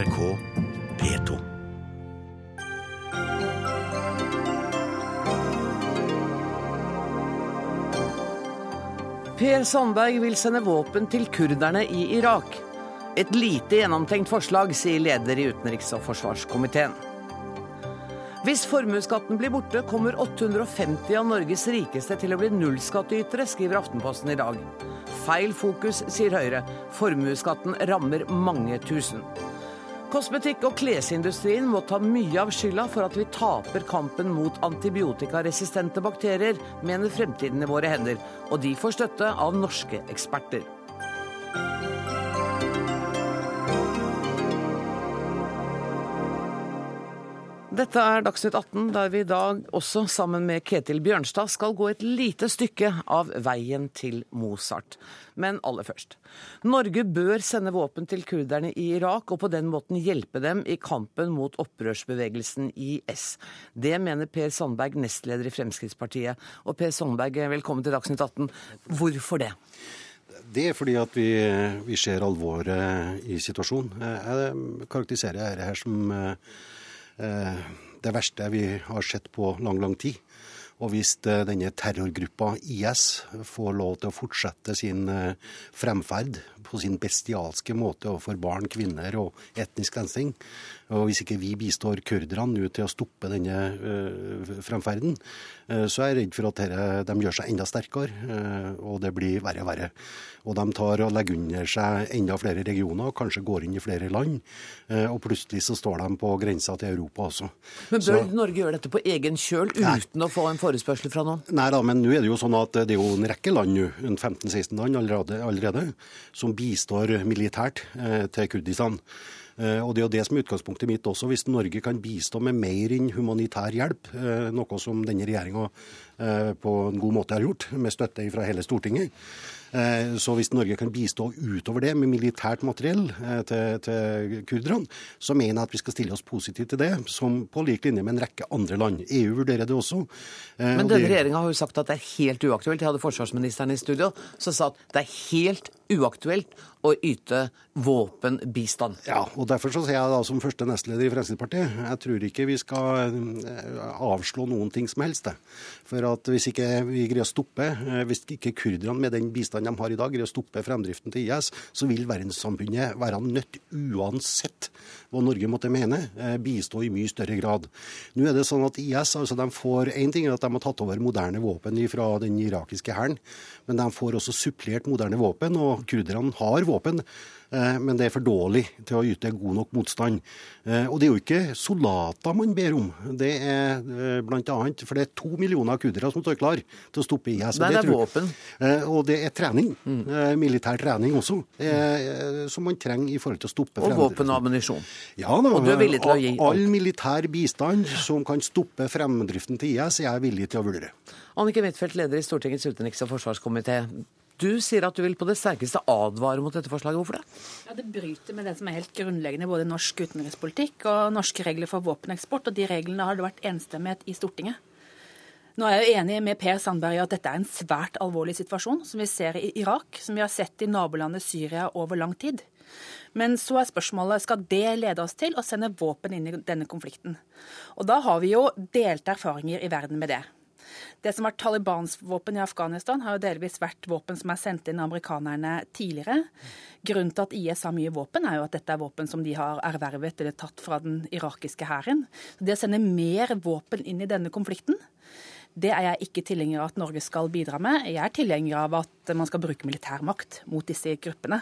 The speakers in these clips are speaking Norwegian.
NRK P2. Per Sandberg vil sende våpen til kurderne i Irak. Et lite gjennomtenkt forslag, sier leder i utenriks- og forsvarskomiteen. Hvis formuesskatten blir borte, kommer 850 av Norges rikeste til å bli nullskattytere, skriver Aftenposten i dag. Feil fokus, sier Høyre. Formuesskatten rammer mange tusen. Kosmetikk- og klesindustrien må ta mye av skylda for at vi taper kampen mot antibiotikaresistente bakterier, mener Fremtiden i våre hender. Og de får støtte av norske eksperter. Dette er Dagsnytt 18, der vi i dag også sammen med Ketil Bjørnstad skal gå et lite stykke av veien til Mozart. Men aller først. Norge bør sende våpen til kurderne i Irak, og på den måten hjelpe dem i kampen mot opprørsbevegelsen IS. Det mener Per Sandberg, nestleder i Fremskrittspartiet. Og Per Sandberg, velkommen til Dagsnytt 18. Hvorfor det? Det er fordi at vi, vi ser alvoret i situasjonen. Jeg karakteriserer dette her som det verste vi har sett på lang, lang tid. Og hvis denne terrorgruppa IS får lov til å fortsette sin fremferd på sin bestialske måte overfor barn, kvinner og etnisk rensing, og hvis ikke vi bistår kurderne nå til å stoppe denne fremferden, så er jeg redd for at de gjør seg enda sterkere, og det blir verre og verre. Og de tar og legger under seg enda flere regioner, kanskje går inn i flere land. Og plutselig så står de på grensa til Europa også. Men bør så, Norge gjøre dette på egen kjøl, uten å få en forespørsel fra noen? Nei da, men nå er det jo sånn at det er jo en rekke land nå, 15-16 land allerede, allerede, som bistår militært eh, til Kurdistan. Og Det er jo det som er utgangspunktet mitt også. Hvis Norge kan bistå med mer enn humanitær hjelp, noe som denne regjeringa på en god måte har gjort, med støtte fra hele Stortinget, så hvis Norge kan bistå utover det med militært materiell til, til kurderne, så mener jeg at vi skal stille oss positivt til det, som på lik linje med en rekke andre land. EU vurderer det også. Men denne regjeringa har jo sagt at det er helt uaktuelt. Jeg hadde forsvarsministeren i studio som sa at det er helt uaktuelt å yte våpenbistand. Ja, og derfor så sier jeg da som første nestleder i Fremskrittspartiet, jeg tror ikke vi skal avslå noen ting som helst. Det. For at hvis ikke vi greier å stoppe, hvis ikke kurderne med den bistanden de har i dag, greier å stoppe fremdriften til IS, så vil verdenssamfunnet være nødt, uansett hva Norge måtte mene, bistå i mye større grad. Nå er det sånn at IS altså de får, En ting er at de har tatt over moderne våpen fra den irakiske hæren, men de får også supplert moderne våpen. og Kurderne har våpen, men det er for dårlig til å yte god nok motstand. Og det er jo ikke soldater man ber om. Det er blant annet, for det er to millioner kurdere som står klar til å stoppe IS. Nei, det er våpen. Og det er trening. Mm. Militær trening også, som man trenger i forhold til å stoppe Og våpen og ammunisjon. Ja, da, og du er villig til å gi All militær bistand som kan stoppe fremdriften til IS, er jeg villig til å vurdere. Annike Huitfeldt, leder i Stortingets utenriks- og forsvarskomité. Du sier at du vil på det sterkeste advare mot dette forslaget. Hvorfor det? Ja, Det bryter med det som er helt grunnleggende både norsk utenrikspolitikk og norske regler for våpeneksport, og de reglene har det vært enstemmighet i Stortinget. Nå er jeg jo enig med Per Sandberg i at dette er en svært alvorlig situasjon, som vi ser i Irak, som vi har sett i nabolandet Syria over lang tid. Men så er spørsmålet skal det lede oss til å sende våpen inn i denne konflikten. Og da har vi jo delte erfaringer i verden med det. Det som var Talibans våpen i Afghanistan, har jo delvis vært våpen som er sendt inn av amerikanerne tidligere. Grunnen til at IS har mye våpen, er jo at dette er våpen som de har ervervet eller tatt fra den irakiske hæren. Det å sende mer våpen inn i denne konflikten, det er jeg ikke tilhenger av at Norge skal bidra med. Jeg er tilhenger av at man skal bruke militærmakt mot disse gruppene.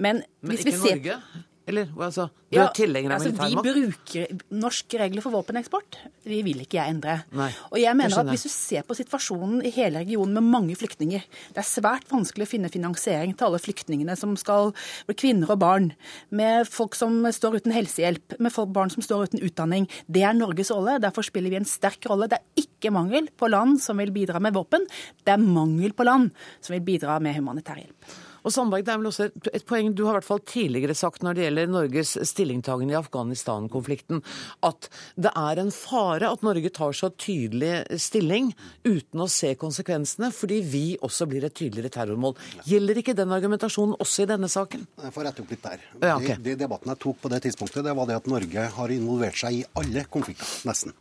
Men, Men ikke Norge? Eller altså, du er tilhenger av altså, militærmakt? Vi bruker norske regler for våpeneksport. De vil ikke jeg endre. Nei, og jeg mener at. Hvis du ser på situasjonen i hele regionen med mange flyktninger Det er svært vanskelig å finne finansiering til alle flyktningene som skal bli kvinner og barn. Med folk som står uten helsehjelp, med folk, barn som står uten utdanning. Det er Norges rolle. Derfor spiller vi en sterk rolle. Det er ikke mangel på land som vil bidra med våpen. Det er mangel på land som vil bidra med humanitær hjelp. Og Sandberg, det er vel også et, et poeng du har i hvert fall tidligere sagt når det gjelder Norges stillingtagen i Afghanistan-konflikten, at det er en fare at Norge tar så tydelig stilling uten å se konsekvensene, fordi vi også blir et tydeligere terrormål. Gjelder ikke den argumentasjonen også i denne saken? Jeg får rette opp litt der. Ja, okay. det, det debatten jeg tok på det tidspunktet, det var det at Norge har involvert seg i alle konflikter, nesten.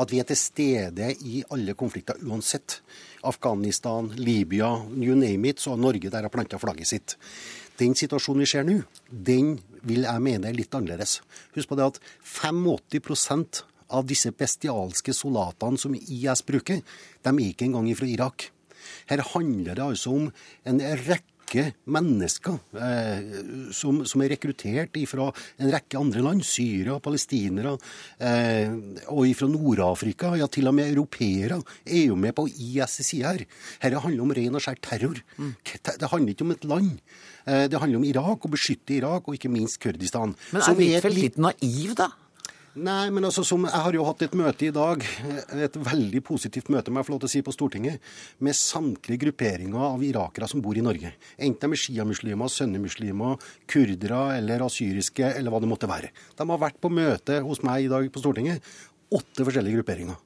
At vi er til stede i alle konflikter uansett. Afghanistan, Libya, you name it, så har Norge der har planta flagget sitt. Den situasjonen vi ser nå, den vil jeg mene er litt annerledes. Husk på det at 85% av disse bestialske soldatene som IS bruker, de er ikke engang fra Irak. Her handler det altså om en rekke rekke mennesker eh, som, som, er rekruttert fra en rekke andre land. Syria, palestinere eh, og fra Nord-Afrika. Ja, til og med europeere er jo med på IS' her. Dette handler om ren og skjær terror. Mm. Det handler ikke om et land. Eh, det handler om Irak, å beskytte Irak, og ikke minst Kurdistan. Men er Huitfeldt litt naiv, da? Nei, men altså, som, Jeg har jo hatt et møte i dag, et veldig positivt møte må jeg få lov til å si på Stortinget, med samtlige grupperinger av irakere som bor i Norge. Enten de er sjiamuslimer, sønnemuslimer, kurdere eller asyriske, eller hva det måtte være. De har vært på møte hos meg i dag på Stortinget. Åtte forskjellige grupperinger.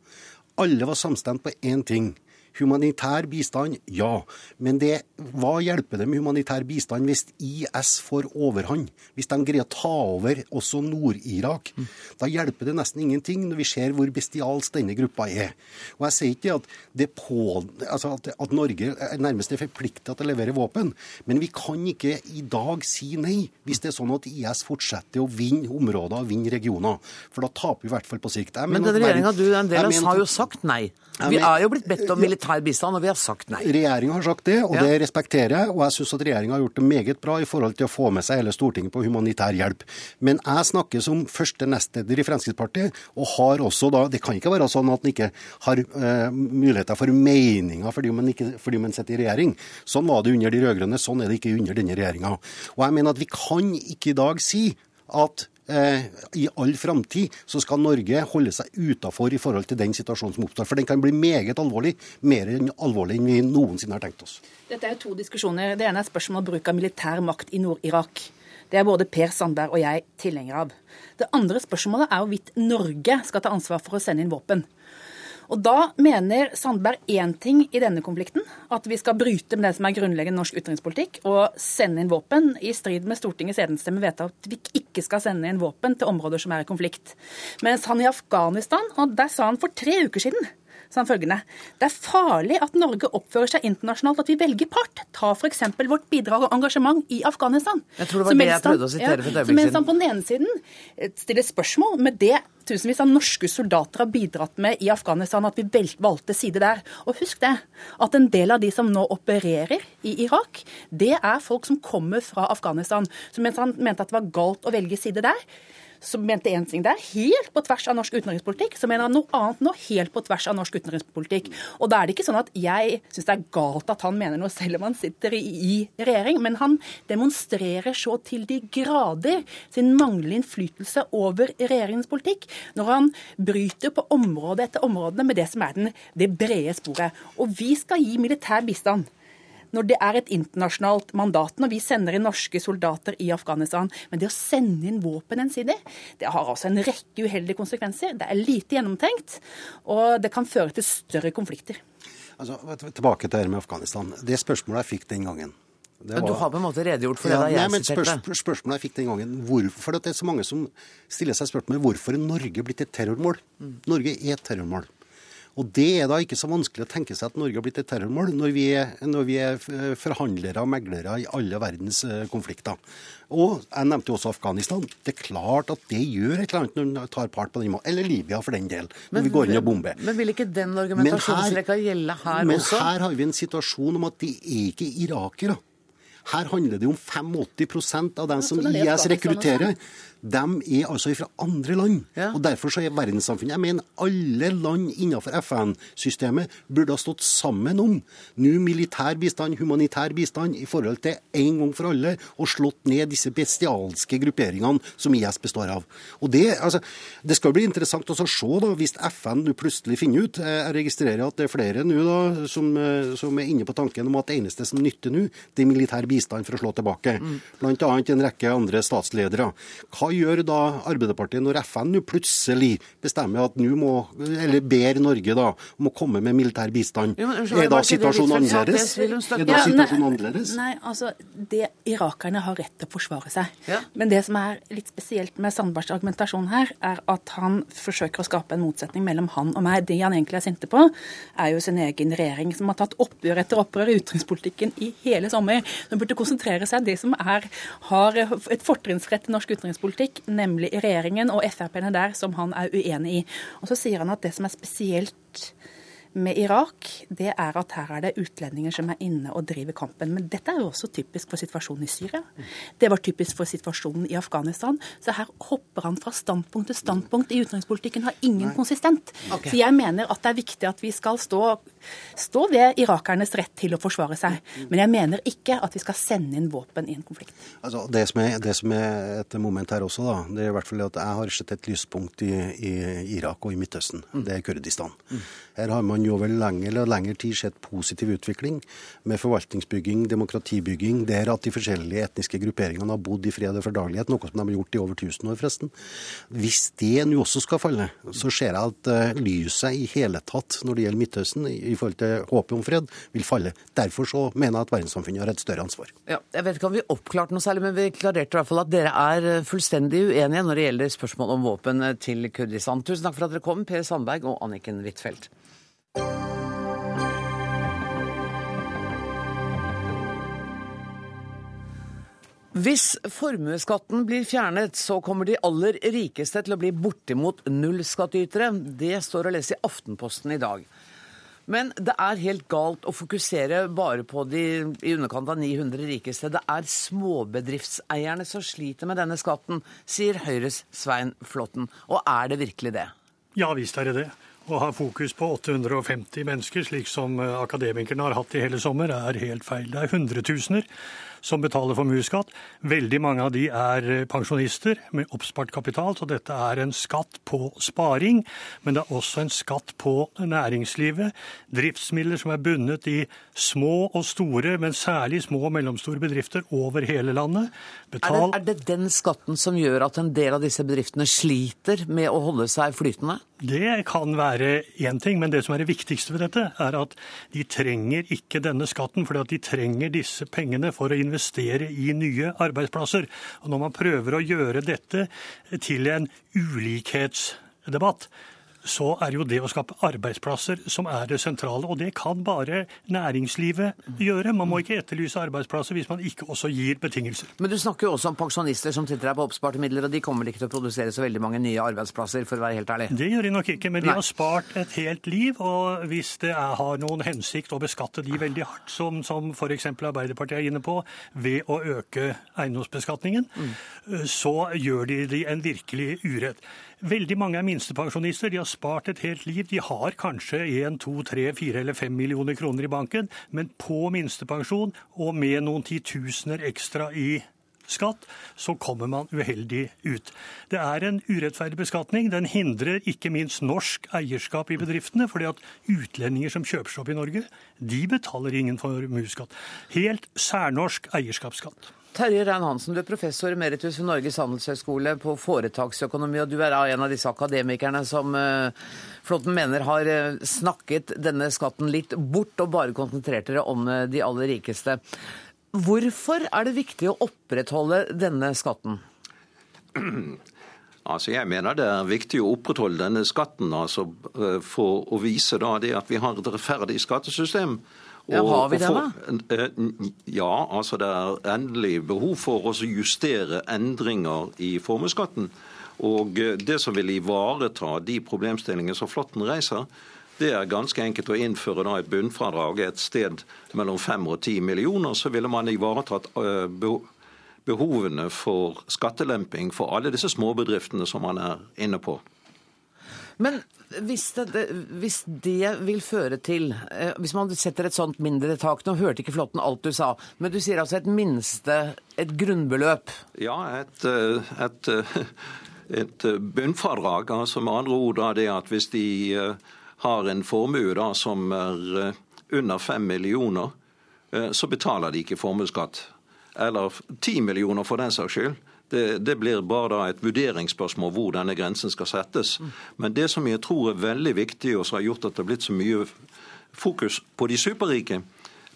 Alle var samstemt på én ting. Humanitær bistand, ja. Men det, hva hjelper det med humanitær bistand hvis IS får overhånd? Hvis de greier å ta over også Nord-Irak? Da hjelper det nesten ingenting når vi ser hvor bestialsk denne gruppa er. Og Jeg sier ikke at, på, altså at, at Norge nærmest er forplikta til å levere våpen, men vi kan ikke i dag si nei hvis det er sånn at IS fortsetter å vinne områder og vinne regioner. For da taper vi i hvert fall på sikt. men den regjeringa du er en del av, har jo sagt nei. Vi er jo blitt bedt om militær bistand, og vi har sagt nei. Regjeringa har sagt det, og det respekterer jeg. Og jeg syns at regjeringa har gjort det meget bra i forhold til å få med seg hele Stortinget på humanitær hjelp. Men jeg snakker som første nestleder i Fremskrittspartiet, og har også da Det kan ikke være sånn at en ikke har uh, muligheter for meninger fordi man, ikke, fordi man sitter i regjering. Sånn var det under de rød-grønne, sånn er det ikke under denne regjeringa. Og jeg mener at vi kan ikke i dag si at i all framtid så skal Norge holde seg utafor i forhold til den situasjonen som oppstår. For den kan bli meget alvorlig, mer alvorlig enn vi noensinne har tenkt oss. Dette er to diskusjoner. Det ene er spørsmålet om bruk av militær makt i Nord-Irak. Det er både Per Sandberg og jeg tilhenger av. Det andre spørsmålet er hvorvidt Norge skal ta ansvar for å sende inn våpen. Og Da mener Sandberg én ting i denne konflikten, at vi skal bryte med det som er grunnleggende norsk utenrikspolitikk, og sende inn våpen, i strid med Stortingets enstemmige vedtak at vi ikke skal sende inn våpen til områder som er i konflikt. Mens han i Afghanistan, og der sa han for tre uker siden sa han følgende Det er farlig at Norge oppfører seg internasjonalt, at vi velger part. Ta f.eks. vårt bidrag og engasjement i Afghanistan. Jeg tror det var det jeg prøvde å sitere for et øyeblikk siden. Mens han på den ene siden eh, stiller spørsmål med det tusenvis av norske soldater har bidratt med i Afghanistan, at vi valgte side der. Og husk det, at en del av de som nå opererer i Irak, det er folk som kommer fra Afghanistan. Så mens han mente at det var galt å velge side der, som mente én ting der, helt på tvers av norsk utenrikspolitikk, så mener han noe annet nå, helt på tvers av norsk utenrikspolitikk. Og da er det ikke sånn at jeg syns det er galt at han mener noe selv om han sitter i, i regjering, men han demonstrerer så til de grader sin manglende innflytelse over regjeringens politikk når han bryter på område etter område med det som er den, det brede sporet. Og vi skal gi militær bistand når det er et internasjonalt mandat, når vi sender inn norske soldater i Afghanistan. Men det å sende inn våpen ensidig, det har altså en rekke uheldige konsekvenser. Det er lite gjennomtenkt, og det kan føre til større konflikter. Altså, tilbake til det med Afghanistan. Det spørsmålet jeg fikk den gangen var, du har på en måte redegjort for det da jeg nei, men spørs, Spørsmålet jeg fikk den gangen, hvorfor det er så mange som stiller seg spørsmål hvorfor er Norge blitt et terrormål. Mm. Norge er et terrormål. Og Det er da ikke så vanskelig å tenke seg at Norge har blitt et terrormål når vi er, når vi er forhandlere og meglere i alle verdens eh, konflikter. Og Jeg nevnte jo også Afghanistan. Det er klart at det gjør et eller annet når man tar part på den måten. Eller Libya, for den del. Når men, vi går inn og bomber. Men vil ikke den argumentasjonsrekka gjelde her men også? Men her har vi en situasjon om at de er ikke irakere. Her handler det om 85% av dem som IS rekrutterer. De er altså fra andre land. Ja. Og Derfor så er verdenssamfunnet Jeg mener alle land innenfor FN-systemet burde ha stått sammen om nå militær bistand, humanitær bistand, i forhold til en gang for alle og slått ned disse bestialske grupperingene som IS består av. Og Det, altså, det skal bli interessant å se da, hvis FN nå plutselig finner ut Jeg registrerer at det er flere nå da, som, eh, som er inne på tanken om at det eneste som nytter nå, det er militær bistand for å slå tilbake. Mm. Bl.a. en rekke andre statsledere. Hva gjør da Arbeiderpartiet når FN nå plutselig bestemmer at nå må, eller ber Norge da, om å komme med militær bistand? Jo, men, er da situasjonen annerledes? Er da situasjonen annerledes? Nei, altså, det Irakerne har rett til å forsvare seg. Ja. Men det som er litt spesielt med Sandbergs argumentasjon her, er at han forsøker å skape en motsetning mellom han og meg. Det han egentlig er sinte på, er jo sin egen regjering, som har tatt oppgjør etter oppgjør i utenrikspolitikken i hele sommer. Den burde konsentrere seg om det som er, har et fortrinnsrett i norsk utenrikspolitikk, nemlig regjeringen og Frp-ene der, som han er uenig i. Og så sier han at det som er spesielt med Irak, det er at her er det utlendinger som er inne og driver kampen. Men dette er jo også typisk for situasjonen i Syria. Det var typisk for situasjonen i Afghanistan. Så her hopper han fra standpunkt til standpunkt i utenrikspolitikken, har ingen Nei. konsistent. Okay. Så jeg mener at det er viktig at vi skal stå, stå ved irakernes rett til å forsvare seg. Men jeg mener ikke at vi skal sende inn våpen i en konflikt. Altså, det, som er, det som er et moment her også, da, det er i hvert fall at jeg har sett et lyspunkt i, i Irak og i Midtøsten. Det er Kurdistan. Her har man jo over lengre eller lengre tid sett positiv utvikling med forvaltningsbygging, demokratibygging, der at de forskjellige etniske grupperingene har bodd i fred og fordragelighet, noe som de har gjort i over 1000 år, forresten. Hvis det nå også skal falle, så ser jeg at uh, lyset i hele tatt når det gjelder Midtøsten, i, i forhold til håpet om fred, vil falle. Derfor så mener jeg at verdenssamfunnet har et større ansvar. Ja, jeg vet ikke om vi oppklarte noe særlig, men vi klarerte i hvert fall at dere er eh, fullstendig uenige når det gjelder spørsmål om våpen eh, til Kurdistan. Tusen takk for at dere kom, Per Sandberg og Anniken Huitfeldt. Hvis formuesskatten blir fjernet, så kommer de aller rikeste til å bli bortimot nullskattytere. Det står å lese i Aftenposten i dag. Men det er helt galt å fokusere bare på de i underkant av 900 rikeste. Det er småbedriftseierne som sliter med denne skatten, sier Høyres Svein Flåtten. Og er det virkelig det? Ja visst er det det. Å ha fokus på 850 mennesker, slik som akademikerne har hatt i hele sommer, er helt feil. Det er hundretusener som betaler formuesskatt. Veldig mange av de er eh, pensjonister med oppspart kapital, så dette er en skatt på sparing. Men det er også en skatt på næringslivet. Driftsmidler som er bundet i små og store, men særlig små og mellomstore bedrifter over hele landet. Betal... Er, det, er det den skatten som gjør at en del av disse bedriftene sliter med å holde seg flytende? Det kan være én ting, men det som er det viktigste ved dette, er at de trenger ikke denne skatten, fordi at de trenger disse pengene for å investere i nye arbeidsplasser. Og når man prøver å gjøre dette til en ulikhetsdebatt, så er jo det å skape arbeidsplasser som er det sentrale. Og det kan bare næringslivet gjøre. Man må ikke etterlyse arbeidsplasser hvis man ikke også gir betingelser. Men du snakker jo også om pensjonister som sitter her på oppsparte midler, og de kommer ikke til å produsere så veldig mange nye arbeidsplasser, for å være helt ærlig? Det gjør de nok ikke, men de har spart et helt liv. Og hvis det er, har noen hensikt å beskatte de veldig hardt, som, som f.eks. Arbeiderpartiet er inne på, ved å øke eiendomsbeskatningen, mm. så gjør de de en virkelig urett. Veldig mange er minstepensjonister. De har spart et helt liv. De har kanskje 1, 2, 3, 4 eller 5 millioner kroner i banken, men på minstepensjon og med noen titusener ekstra i skatt, så kommer man uheldig ut. Det er en urettferdig beskatning. Den hindrer ikke minst norsk eierskap i bedriftene, fordi at utlendinger som kjøper seg opp i Norge, de betaler ingen formuesskatt. Helt særnorsk eierskapsskatt. Terje Rein-Hansen, du er professor emeritus ved Norges handelshøyskole på foretaksøkonomi, og du er en av disse akademikerne som uh, Flåtten mener har uh, snakket denne skatten litt bort og bare konsentrert dere om uh, de aller rikeste. Hvorfor er det viktig å opprettholde denne skatten? Altså, Jeg mener det er viktig å opprettholde denne skatten altså, for å vise da at vi har et rettferdig skattesystem. Ja, har vi det, da? Eh, ja, altså det er endelig behov for å justere endringer i formuesskatten. Og eh, det som vil ivareta de problemstillingene som Flåtten reiser, det er ganske enkelt å innføre et bunnfradrag et sted mellom 5 og 10 millioner. Så ville man ivaretatt eh, behovene for skattelemping for alle disse småbedriftene som man er inne på. Men hvis det, hvis det, vil føre til eh, Hvis man setter et sånt mindre tak Nå hørte ikke Flåtten alt du sa, men du sier altså et minste, et grunnbeløp? Ja, et, eh, et, eh, et bunnfradrag. Altså med andre ord da det at hvis de har en formue da som er under fem millioner, så betaler de ikke formuesskatt. Eller ti millioner for den saks skyld. Det, det, blir bare da et vurderingsspørsmål hvor denne grensen skal settes. Men det som jeg tror er veldig viktig, og som har gjort at det har blitt så mye fokus på de superrike,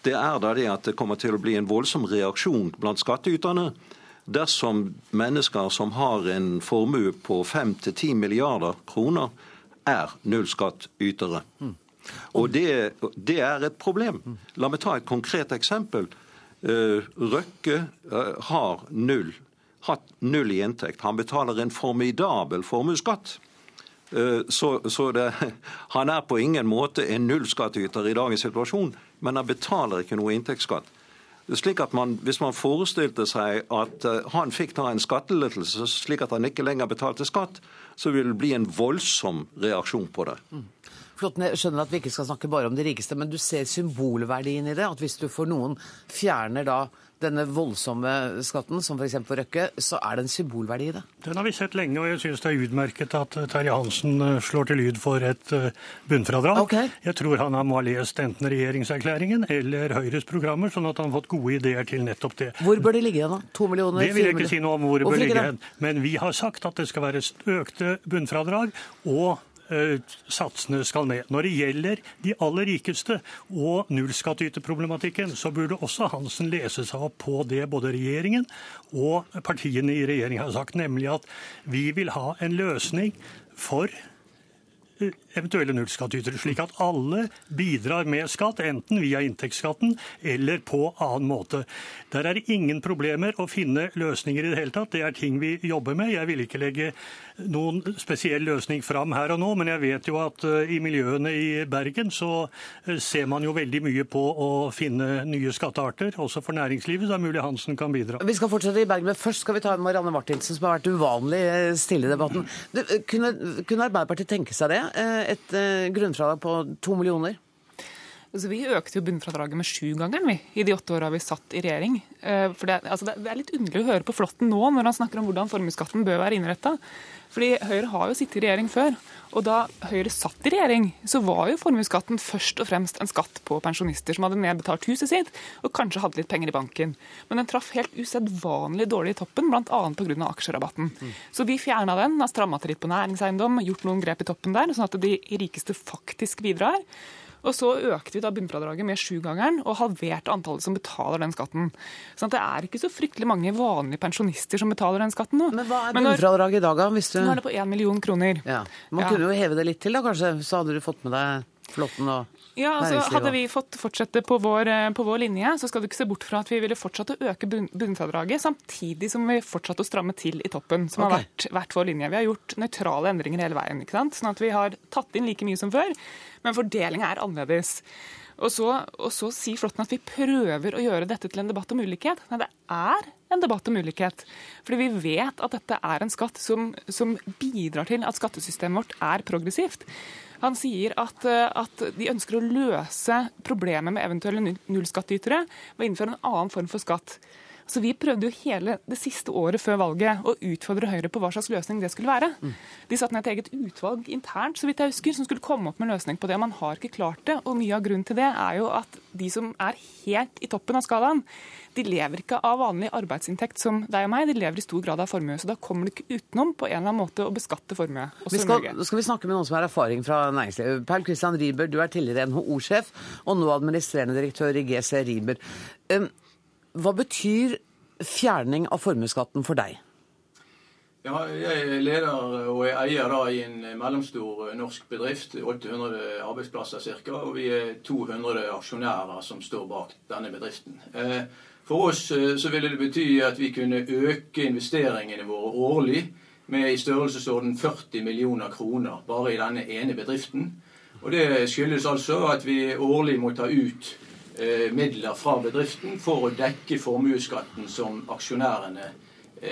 det er da det at det kommer til å bli en voldsom reaksjon blant skattyterne dersom mennesker som har en formue på 5-10 milliarder kroner, er nullskattytere. Og det, det, er et problem. La meg ta et konkret eksempel. Eh, Røkke eh, har null hatt null i inntekt. Han betaler en formidabel formuesskatt. Eh, så, så det, han er på ingen måte en nullskattyter i dagens situasjon, men han betaler ikke noe inntektsskatt. Slik at man, Hvis man forestilte seg at eh, han fikk ta en skattelettelse slik at han ikke lenger betalte skatt, så vil det bli en voldsom reaksjon på det. Mm. Flott, jeg skjønner at vi ikke skal snakke bare om de rikeste, men du ser symbolverdien i det? At hvis du for noen fjerner da denne voldsomme skatten, som f.eks. på Røkke, så er det en symbolverdi i det? Den har vi sett lenge, og jeg syns det er utmerket at eh, Terje Hansen eh, slår til lyd for et eh, bunnfradrag. Okay. Jeg tror han må ha lest enten regjeringserklæringen eller Høyres programmer, sånn at han har fått gode ideer til nettopp det. Hvor bør det ligge igjen, da? To millioner? Det vil jeg ikke si noe om hvor det bør ligge hen. Men vi har sagt at det skal være økte bunnfradrag og satsene skal ned. Når det gjelder de aller rikeste og nullskattyterproblematikken, så burde også Hansen lese seg opp på det både regjeringen og partiene i regjering har sagt, nemlig at vi vil ha en løsning for eventuelle nullskattytere, slik at alle bidrar med skatt, enten via inntektsskatten eller på annen måte. Der er det ingen problemer å finne løsninger i det hele tatt. Det er ting vi jobber med. Jeg vil ikke legge noen spesiell løsning fram her og nå, men jeg vet jo at eh, i miljøene i Bergen så eh, ser man jo veldig mye på å finne nye skattearter, også for næringslivet. Så er mulig Hansen kan bidra. Vi skal fortsette i Bergen, men først skal vi ta en Marianne Martinsen, som har vært uvanlig eh, stille i debatten. Kunne, kunne Arbeiderpartiet tenke seg det? Et grunnfradrag på to millioner? Altså, vi økte jo bunnfradraget med sju ganger vi, i de åtte åra vi satt i regjering. For det, altså, det, er litt underlig å høre på Flåtten nå når han snakker om hvordan formuesskatten bør være innretta. Fordi Høyre har jo sittet i regjering før. Og da Høyre satt i regjering, så var jo formuesskatten først og fremst en skatt på pensjonister som hadde nedbetalt huset sitt og kanskje hadde litt penger i banken. Men den traff helt usedvanlig dårlig i toppen, bl.a. pga. aksjerabatten. Mm. Så vi fjerna den, har stramma til litt på næringseiendom, gjort noen grep i toppen der, sånn at de rikeste faktisk bidrar. Og så økte vi da bunnfradraget med sjugangeren og halverte antallet som betaler den skatten. Så det er ikke så fryktelig mange vanlige pensjonister som betaler den skatten nå. Men hva er bunnfradraget i dag, da? Hvis du... Nå er det på én million kroner. Ja. Man ja. kunne jo heve det litt til, da kanskje? Så hadde du fått med deg Flåtten og ja, altså Hadde vi fått fortsette på vår, eh, på vår, linje, så skal du ikke se bort fra at vi ville fortsatt å øke bunnfradraget, samtidig som vi fortsatte å stramme til i toppen, som okay. har vært, vært, vår linje. Vi har gjort nøytrale endringer hele veien, ikke sant? sånn at vi har tatt inn like mye som før, men fordelinga er annerledes. Og så, og så sier Flåtten at vi prøver å gjøre dette til en debatt om ulikhet. Nei, det er en debatt om ulikhet. Fordi vi vet at dette er en skatt som, som bidrar til at skattesystemet vårt er progressivt. Han sier at, at, de ønsker å løse problemet med eventuelle nullskattytere ved å innføre en annen form for skatt. Så Vi prøvde jo hele det siste året før valget å utfordre Høyre på hva slags løsning det skulle være. Mm. De satte ned et eget utvalg internt så vidt jeg husker, som skulle komme opp med en løsning på det. Man har ikke klart det. og Mye av grunnen til det er jo at de som er helt i toppen av skalaen, de lever ikke av vanlig arbeidsinntekt som deg og meg, de lever i stor grad av formue. Så da kommer du ikke utenom på en eller annen måte å beskatte formue. Vi skal, skal vi snakke med noen som har erfaring fra næringslivet. Paul Kristian Riiber, du er tidligere NHO-sjef og nå administrerende direktør i GC Riiber. Hva betyr fjerning av formuesskatten for deg? Ja, jeg er leder og er eier da i en mellomstor norsk bedrift. 800 arbeidsplasser ca. Og vi er 200 aksjonærer som står bak denne bedriften. Eh, for oss eh, så ville det bety at vi kunne øke investeringene våre årlig med i størrelsesorden 40 millioner kroner bare i denne ene bedriften. Og Det skyldes altså at vi årlig må ta ut midler fra bedriften for å dekke formuesskatten som aksjonærene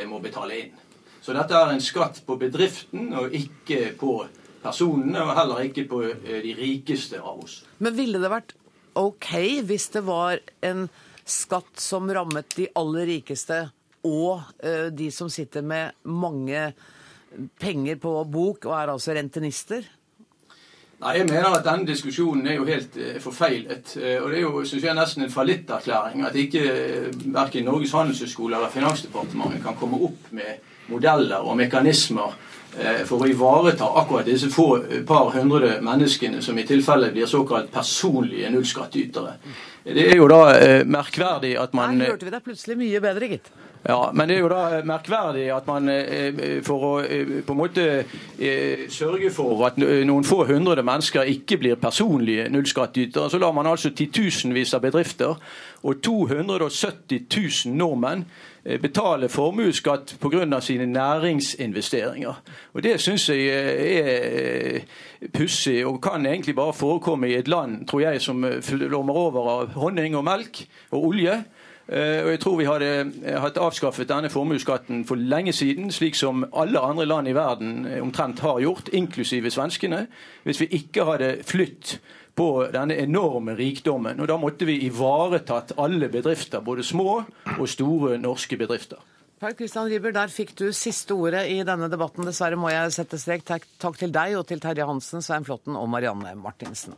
må betale inn. Så dette er en skatt på bedriften og ikke på personene, og heller ikke på de rikeste av oss. Men ville det vært OK hvis det var en skatt som rammet de aller rikeste og de som sitter med mange penger på bok og er altså rentenister? Nei, Jeg mener at denne diskusjonen er jo helt uh, forfeilet. Uh, og Det er jo synes jeg, nesten en fallitterklæring at ikke uh, verken Norges handelshøyskole eller Finansdepartementet kan komme opp med modeller og mekanismer for å ivareta akkurat disse få par hundre menneskene som i tilfelle blir såkalt personlige nullskattytere. Det er jo da merkverdig at man Her hørte vi deg plutselig mye bedre, gitt. Ja, Men det er jo da merkverdig at man for å på en måte sørge for at noen få hundre mennesker ikke blir personlige nullskattytere, så lar man altså titusenvis av bedrifter og 270 000 nordmenn betale formuesskatt pga. sine næringsinvesteringer. Og Det syns jeg er pussig, og kan egentlig bare forekomme i et land tror jeg, som flommer over av honning og melk og olje. Og jeg tror vi hadde hatt avskaffet denne formuesskatten for lenge siden, slik som alle andre land i verden omtrent har gjort, inklusive svenskene, hvis vi ikke hadde flytt på denne enorme rikdommen. Og Da måtte vi ivaretatt alle bedrifter, både små og store norske bedrifter. Per Kristian Riiber, der fikk du siste ordet i denne debatten. Dessverre må jeg sette strek. Takk til deg og til Terje Hansen, Svein Flåtten og Marianne Martinsen.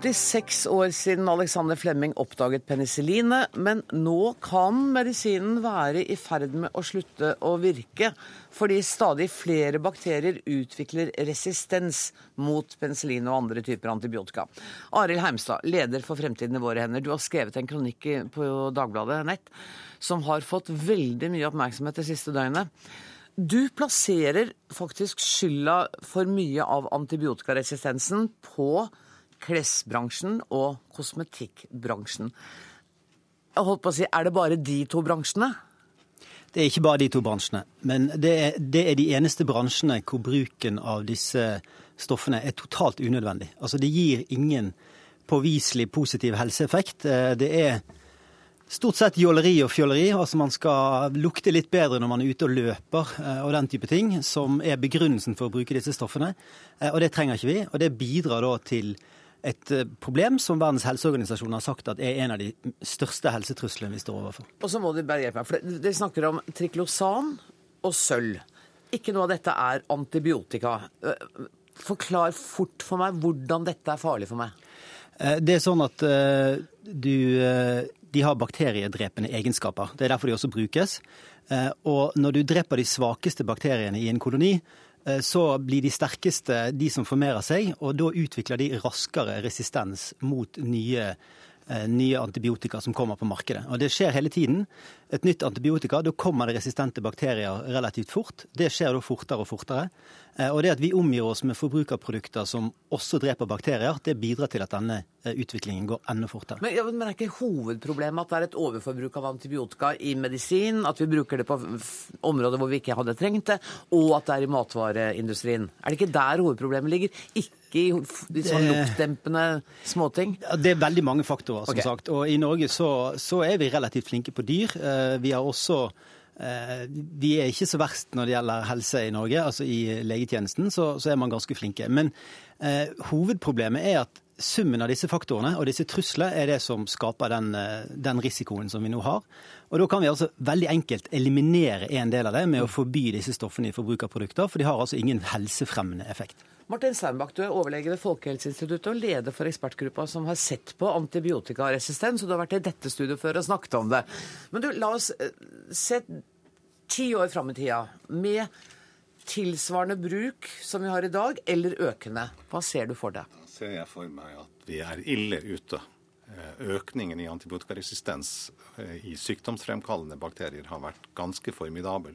«86 år siden Alexander Flemming oppdaget penicillinet, men nå kan medisinen være i ferd med å slutte å virke, fordi stadig flere bakterier utvikler resistens mot penicillin og andre typer antibiotika. Arild Heimstad, leder for Fremtiden i våre hender, du har skrevet en kronikk på Dagbladet Nett som har fått veldig mye oppmerksomhet det siste døgnet. Du plasserer faktisk skylda for mye av antibiotikaresistensen på klesbransjen og kosmetikkbransjen. Jeg holdt på å si, Er det bare de to bransjene? Det er ikke bare de to bransjene, men det er, det er de eneste bransjene hvor bruken av disse stoffene er totalt unødvendig. Altså Det gir ingen påviselig positiv helseeffekt. Det er stort sett jåleri og fjolleri. Altså man skal lukte litt bedre når man er ute og løper og den type ting, som er begrunnelsen for å bruke disse stoffene. Og det trenger ikke vi. Og det bidrar da til et problem som Verdens helseorganisasjon har sagt at er en av de største helsetruslene vi står overfor. Og så må du bare hjelpe meg, for Dere snakker om triklosan og sølv. Ikke noe av dette er antibiotika. Forklar fort for meg hvordan dette er farlig for meg. Det er sånn at du De har bakteriedrepende egenskaper. Det er derfor de også brukes. Og når du dreper de svakeste bakteriene i en koloni, så blir de sterkeste de som formerer seg, og da utvikler de raskere resistens mot nye, nye antibiotika som kommer på markedet. Og Det skjer hele tiden. Et nytt antibiotika, da kommer det resistente bakterier relativt fort. Det skjer da fortere og fortere. Og det at vi omgir oss med forbrukerprodukter som også dreper bakterier, det bidrar til at denne utviklingen går enda fortere. Men, ja, men er ikke hovedproblemet at det er et overforbruk av antibiotika i medisin, at vi bruker det på områder hvor vi ikke hadde trengt det, og at det er i matvareindustrien? Er det ikke der hovedproblemet ligger? Ikke i de sånn luktdempende småting? Det er veldig mange faktorer, som okay. sagt. Og i Norge så, så er vi relativt flinke på dyr. Vi har også vi er ikke så verst når det gjelder helse i Norge. altså I legetjenesten så, så er man ganske flinke. Men eh, hovedproblemet er at summen av disse faktorene og disse truslene er det som skaper den, den, risikoen som vi nå har. Og Da kan vi altså veldig enkelt eliminere en del av det med å forby disse stoffene i forbrukerprodukter, for de har altså ingen helsefremmende effekt. Martin Steinbach, du er overlege ved Folkehelseinstituttet og leder for ekspertgruppa som har sett på antibiotikaresistens. og Du har vært i dette studioet før og snakket om det. Men du, la oss se ti år fram i tida med tilsvarende bruk som vi har i dag, eller økende. Hva ser du for deg? Da ser jeg for meg at vi er ille ute. Økningen i antibiotikaresistens i sykdomsfremkallende bakterier har vært ganske formidabel.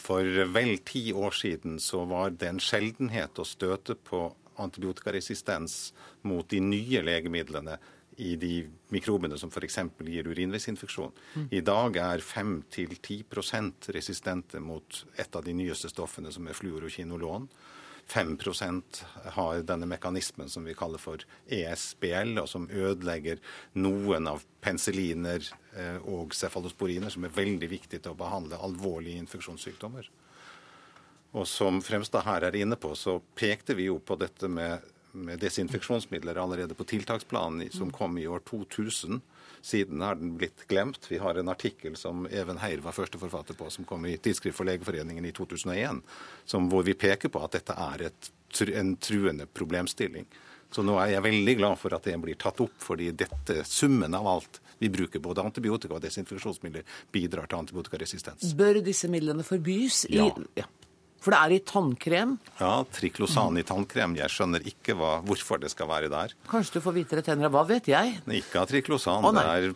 For vel ti år siden så var det en sjeldenhet å støte på antibiotikaresistens mot de nye legemidlene i de mikrobene som f.eks. gir urinveisinfeksjon. I dag er 5-10% resistente mot et av de nyeste stoffene, som er fluorokinolon. 5% har denne mekanismen som vi kaller for ESBL, og som ødelegger noen av penicilliner eh, og cefalosporiner, som er veldig viktige til å behandle alvorlige infeksjonssykdommer. Og som Fremstad her er inne på, så pekte vi jo på dette med, med desinfeksjonsmidler allerede på tiltaksplanen som kom i år 2000. Siden har den blitt glemt. Vi har en artikkel som Even Heier var førsteforfatter på, som kom i Tidsskrift for Legeforeningen i 2001, som, hvor vi peker på at dette er et, en truende problemstilling. Så nå er jeg veldig glad for at det blir tatt opp, fordi dette, summen av alt vi bruker, både antibiotika og desinfeksjonsmidler, bidrar til antibiotikaresistens. Bør disse midlene forbys? I, ja. ja. For det er i tannkrem? Ja, triklosan i tannkrem. Jeg skjønner ikke hva, hvorfor det skal være der. Kanskje du får hvitere tenner. Hva vet jeg? Ikke av triklosan. Å, det er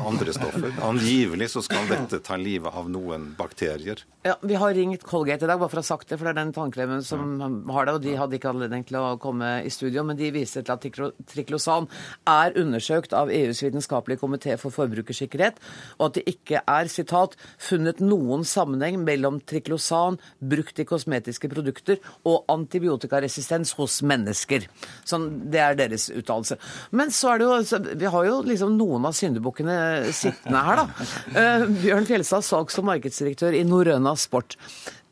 andre stoffer. Angivelig så skal dette ta livet av noen bakterier. Ja, Vi har ringt Colgate i dag, bare for å ha sagt det, for det er den tannkremen som ja. har det. Og de hadde ikke anledning til å komme i studio, men de viser til at triklosan er undersøkt av EUs vitenskapelige komité for forbrukersikkerhet, og at det ikke er, sitat, funnet noen sammenheng mellom triklosan, brukt i kosmetiske produkter og antibiotikaresistens hos mennesker. Sånn, det er deres uttalelse. Men så er det jo Vi har jo liksom noen av syndebukkene sittende her, da. Uh, Bjørn Fjelstad, salgs- og markedsdirektør i Norrøna Sport.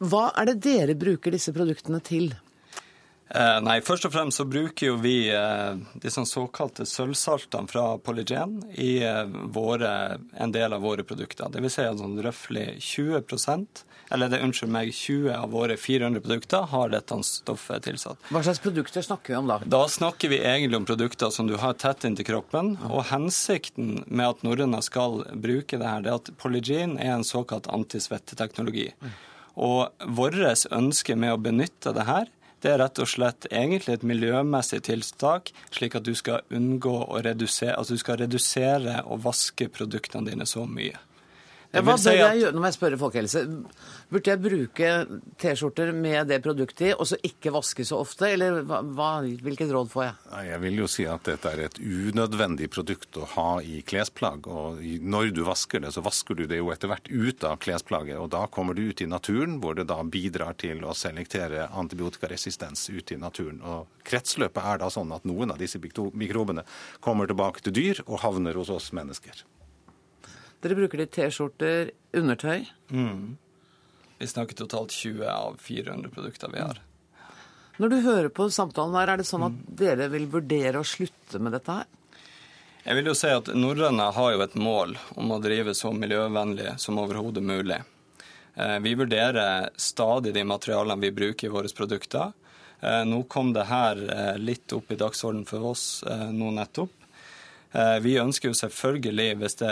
Hva er det dere bruker disse produktene til? Eh, nei, Først og fremst så bruker jo vi de disse såkalte sølvsaltene fra Polygen i eh, våre, en del av våre produkter. Det vil si at sånn røftlig 20% eller det, unnskyld meg, 20 av våre 400 produkter har dette stoffet tilsatt. Hva slags produkter snakker vi om da? Da snakker vi egentlig om produkter som du har tett inntil kroppen. Og hensikten med at norrøna skal bruke det her, det er at Polygen er en såkalt antisvetteteknologi. Og vårt ønske med å benytte det her, det er rett og slett egentlig et miljømessig tiltak, slik at du skal unngå å redusere, altså du skal redusere og vaske produktene dine så mye. Ja, si at... jeg Nå må jeg spørre folkehelse. Burde jeg bruke T-skjorter med det produktet i, og så ikke vaske så ofte? Eller hva, hvilket råd får jeg? Jeg vil jo si at dette er et unødvendig produkt å ha i klesplagg. Og når du vasker det, så vasker du det jo etter hvert ut av klesplagget. Og da kommer du ut i naturen, hvor det da bidrar til å selektere antibiotikaresistens ut i naturen. Og kretsløpet er da sånn at noen av disse mikrobene kommer tilbake til dyr og havner hos oss mennesker. Dere bruker de T-skjorter, undertøy. Mm. Vi snakker totalt 20 av 400 produkter vi har. Når du hører på samtalen her, er det sånn at mm. dere vil vurdere å slutte med dette her? Jeg vil jo si at Norrøne har jo et mål om å drive så miljøvennlig som overhodet mulig. Eh, vi vurderer stadig de materialene vi bruker i våre produkter. Eh, nå kom det her eh, litt opp i dagsordenen for oss nå nettopp. Vi ønsker jo selvfølgelig, hvis det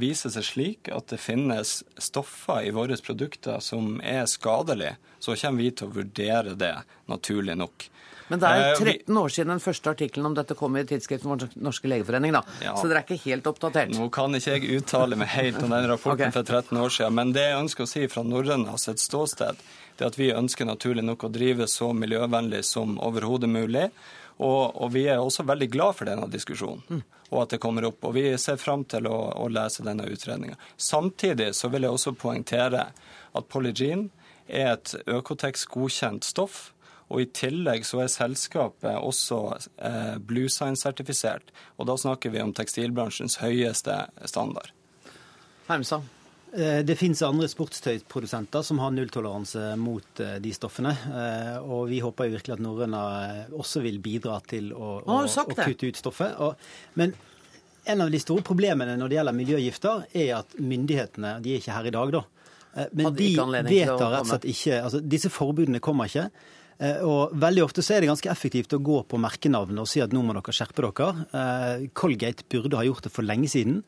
viser seg slik at det finnes stoffer i våre produkter som er skadelige, så kommer vi til å vurdere det, naturlig nok. Men det er 13 eh, år siden den første artikkelen om dette kom i tidsskriften vår Norske legeforening, da. Ja. Så dere er ikke helt oppdatert? Nå kan ikke jeg uttale meg helt om den rapporten okay. for 13 år siden, men det jeg ønsker å si fra Norrønas et ståsted, det er at vi ønsker naturlig nok å drive så miljøvennlig som overhodet mulig. Og, og, vi er også veldig glad for denne diskusjonen, mm. og at det kommer opp. Og vi ser fram til å, å lese denne utredninga. Samtidig så vil jeg også poengtere at Polygene er et Økotex-godkjent stoff. Og i tillegg så er selskapet også eh, Bluesign-sertifisert. Og da snakker vi om tekstilbransjens høyeste standard. Heimsa. Eh, det finnes andre sportstøyprodusenter som har nulltoleranse mot eh, de stoffene. Eh, og vi håper jo virkelig at Norrøna også vil bidra til å, å, å kutte ut stoffet. men en av de store problemene når det gjelder miljøgifter, er at myndighetene De er ikke her i dag, da. Men de vedtar rett og slett ikke altså Disse forbudene kommer ikke. Og Veldig ofte så er det ganske effektivt å gå på merkenavnet og si at nå må dere skjerpe dere. Colgate burde ha gjort det for lenge siden,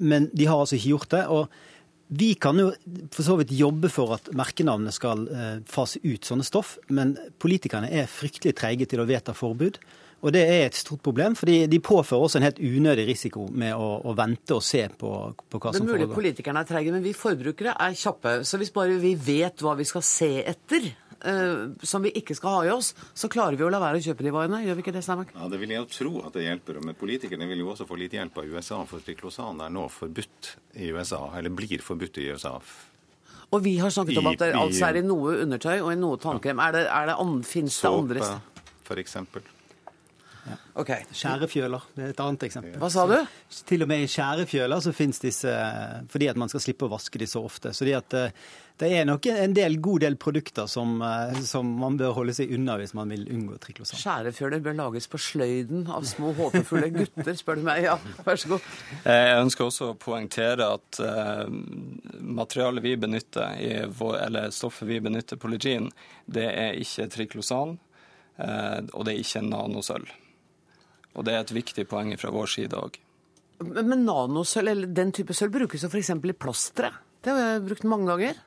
men de har altså ikke gjort det. og vi kan jo for så vidt jobbe for at merkenavnet skal eh, fase ut sånne stoff, men politikerne er fryktelig treige til å vedta forbud. Og det er et stort problem, fordi de påfører også en helt unødig risiko med å, å vente og se på, på hva som foregår. Det er mulig politikerne er treige, men vi forbrukere er kjappe. Så hvis bare vi vet hva vi skal se etter, eh, som vi ikke skal ha i oss, så klarer vi å la være å kjøpe de varene. Gjør vi ikke det, Steinmark? Ja, Det vil jeg jo tro at det hjelper. Men politikerne vil jo også få litt hjelp av USA, for triklosan er nå forbudt i USA, eller blir forbudt i USA. Og vi har snakket om at det altså er i noe undertøy og i noe tannkrem. Er det, er det an, finnes det andre Såpe, f.eks. for eksempel. Ok. Skjærefjøler det er et annet eksempel. Hva sa du? Til og med i skjærefjøler så finnes disse fordi at man skal slippe å vaske de så ofte. Så at eh, det er nok en del, god del produkter som, eh, som man bør holde seg unna hvis man vil unngå triklosan. Skjærefjøler bør lages på sløyden av små håpefulle gutter, spør du meg. Ja, vær så god. Jeg ønsker også å poengtere at eh, materialet vi benytter, i vår, eller stoffet vi benytter, på Legin, det er ikke triklosan, eh, og det er ikke nanosølv. Og det er et viktig poeng fra vår side òg. Men men nanosølv, eller den type sølv, brukes jo f.eks. i plasteret. Det har jeg brukt mange ganger.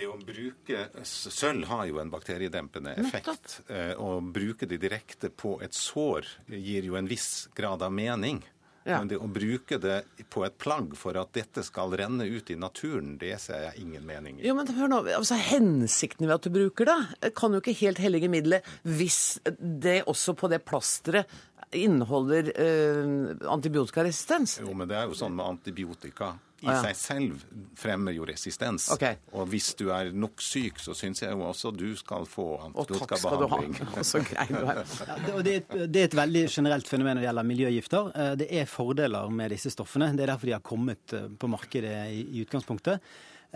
Det å bruke Sølv har jo en bakteriedempende effekt. Eh, Å bruke det direkte på et sår gir jo en viss grad av mening. Ja. Men det å bruke det på et plagg for at dette skal renne ut i naturen, det ser jeg ingen mening i. Jo, men hør nå, altså Hensikten ved at du bruker det, kan jo ikke helt hellige middelet hvis det også på det plasteret inneholder eh, antibiotikaresistens. Jo, men det er jo sånn med antibiotika. I Ah, ja. seg selv fremmer jo resistens. Ok. Og hvis du er nok syk, så syns jeg jo også du skal få Og takk skal du ha. antibiotikabehandling. Ja, det, det, er et- veldig generelt fenomen når det gjelder miljøgifter. Eh, Det er fordeler med disse stoffene. Det er derfor de har kommet eh, på markedet i, i utgangspunktet.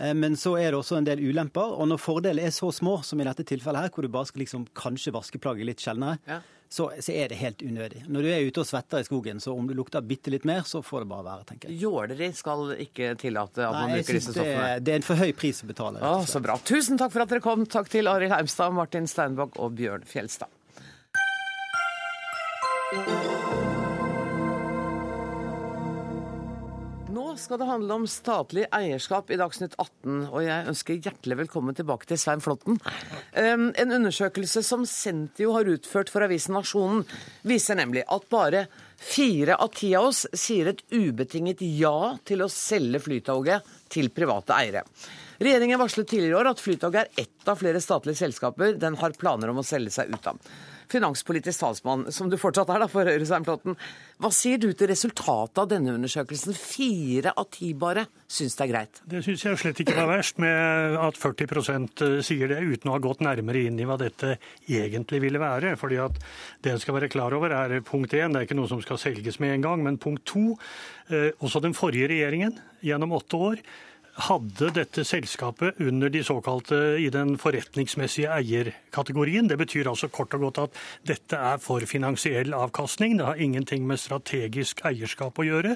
Eh, Men så er det også en del ulemper. Og når fordelene er så små, som i dette tilfellet her, hvor du bare skal liksom kanskje vaske plagget litt sjeldnere, Ja. Så, så er det helt unødig. Når du er ute og svetter i skogen, så om du lukter bitte litt mer, så får det bare være, tenker jeg. Jåleri skal ikke tillate at Nei, man bruker disse stoffene. er- det er en for høy pris å betale. Å, så bra. Tusen takk for at dere kom. Takk til Arild Heimstad, Martin Steinbakk og Bjørn Fjelstad. Skal det handle om statlig eierskap i Dagsnytt 18, og jeg ønsker hjertelig velkommen tilbake til Svein Flåtten. Um, En undersøkelse som Sentio har utført for avisen Nasjonen, viser nemlig at bare fire av ti av oss sier et ubetinget ja til å selge Flytoget til private eiere. Regjeringen varslet tidligere i år at Flytoget er ett av flere statlige selskaper den har planer om å selge seg ut av. Finanspolitisk talsmann, som du fortsatt er da for Høyre, Svein Flåtten. Hva sier du til resultatet av denne undersøkelsen? Fire av ti bare syns det er greit. Det syns jeg slett ikke var verst, med at 40% sier det uten å ha gått nærmere inn i hva dette egentlig ville være. fordi at det en skal være klar over, er punkt én, det er ikke noe som skal selges med en gang. Men punkt to, eh, også den forrige regjeringen gjennom åtte år hadde dette selskapet under de såkalte i den forretningsmessige eierkategorien. Det betyr altså kort og godt at dette er for finansiell avkastning. Det har ingenting med strategisk eierskap å gjøre.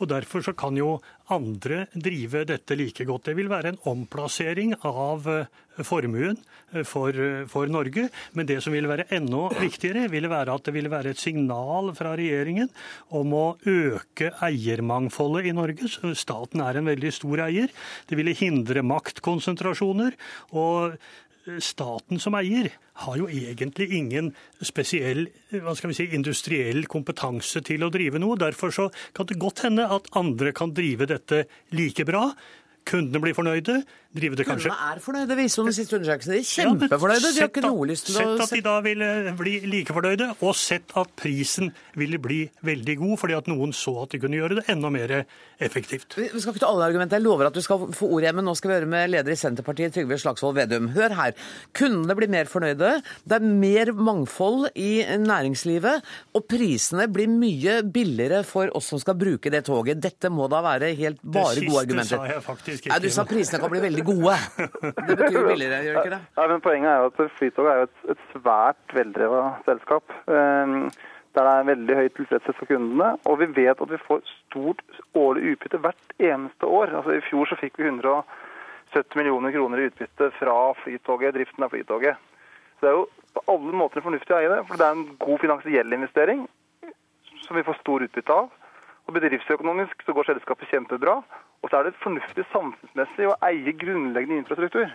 Og derfor så kan jo andre drive dette like godt. Det vil være en omplassering av eh, formuen eh, for, eh, for Norge. Men det som ville være enda viktigere, ville være at det ville være et signal fra regjeringen om å øke eiermangfoldet i Norge. Staten er en veldig stor eier. Det ville hindre maktkonsentrasjoner. og Staten som eier har jo egentlig ingen spesiell hva skal vi si, industriell kompetanse til å drive noe. Derfor så kan det godt hende at andre kan drive dette like bra. Kundene blir fornøyde. Drive det kanskje Kundene er fornøyde, viser jo den siste undersøkelsen. De er kjempefornøyde. De har ikke noe lyst til Sett at de da ville bli like fornøyde, og sett at prisen ville bli veldig god, fordi at noen så at de kunne gjøre det enda mer effektivt. Vi vi skal ikke ta alle argumenter. Jeg lover at du skal få ordet igjen, men nå skal vi høre med leder i Senterpartiet, Trygve Slagsvold Vedum. Hør her. Kundene blir mer fornøyde. Det er mer mangfold i næringslivet. Og prisene blir mye billigere for oss som skal bruke det toget. Dette må da være helt bare gode argumenter. det siste sa jeg faktisk ikke. Nei, du sa prisene kan bli veldig gode. Det betyr billigere, gjør det ikke det? Nei, men Poenget er jo at Flytoget er jo et, et svært veldrevet selskap. Um, der det er veldig høy tilfredshet for kundene. Og vi vet at vi får stort årlig utbytte hvert eneste år. Altså I fjor så fikk vi 170 millioner kroner i utbytte fra Flytoget, driften av Flytoget. Så det er jo på alle måter fornuftig å eie det. For det er en god finansiell investering som vi får stor utbytte av. Og bedriftsøkonomisk så går selskapet kjempebra. Og så er det fornuftig samfunnsmessig å eie grunnleggende infrastruktur.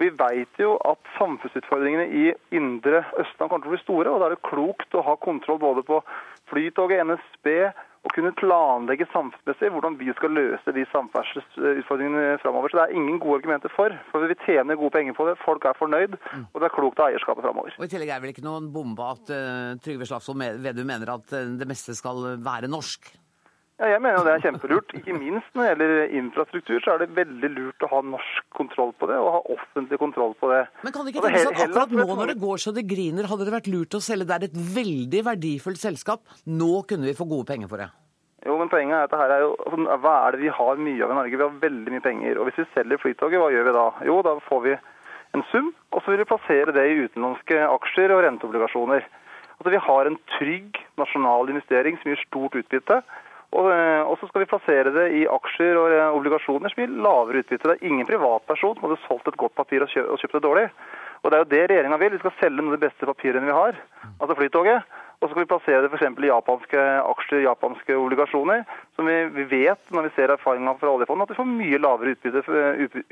Vi vet jo at samfunnsutfordringene i indre Østland kommer til å bli store, og da er det klokt å ha kontroll både på Flytoget, NSB og kunne planlegge samfunnsmessig hvordan vi skal løse de samferdselsutfordringene framover. Så det er ingen gode argumenter for. For vi tjener gode penger på det, folk er fornøyd, og det er klokt av eierskapet framover. I tillegg er vel ikke noen bombe at uh, Trygve Slagsvold Vedum mener at uh, det meste skal være norsk? Ja, jeg mener jo det er kjempelurt. Ikke minst når det gjelder infrastruktur, så er det veldig lurt å ha norsk kontroll på det, og ha offentlig kontroll på det. Men kan det ikke tenkes at akkurat nå når det går så det griner, hadde det vært lurt å selge der et veldig verdifullt selskap? Nå kunne vi få gode penger for det. Jo, men poenget er at det her er jo, altså, Hva er det vi har mye av i Norge? Vi har veldig mye penger. Og hvis vi selger Flytoget, hva gjør vi da? Jo, da får vi en sum, og så vil vi plassere det i utenlandske aksjer og renteobligasjoner. Altså Vi har en trygg nasjonal investering som gir stort utbytte. Og, eh, og, så skal vi plassere det i aksjer og eh, obligasjoner som gir lavere utbytte. Det er ingen privatperson som hadde solgt et godt papir og kjøpt, og kjøpt det dårlig. Og det er jo det regjeringa vil. Vi skal selge noen av de beste papirene vi har, altså Flytoget. Og så skal vi plassere det f.eks. i japanske aksjer, japanske obligasjoner, som vi, vet når vi ser erfaringene fra oljefondet, at vi får mye lavere utbytte,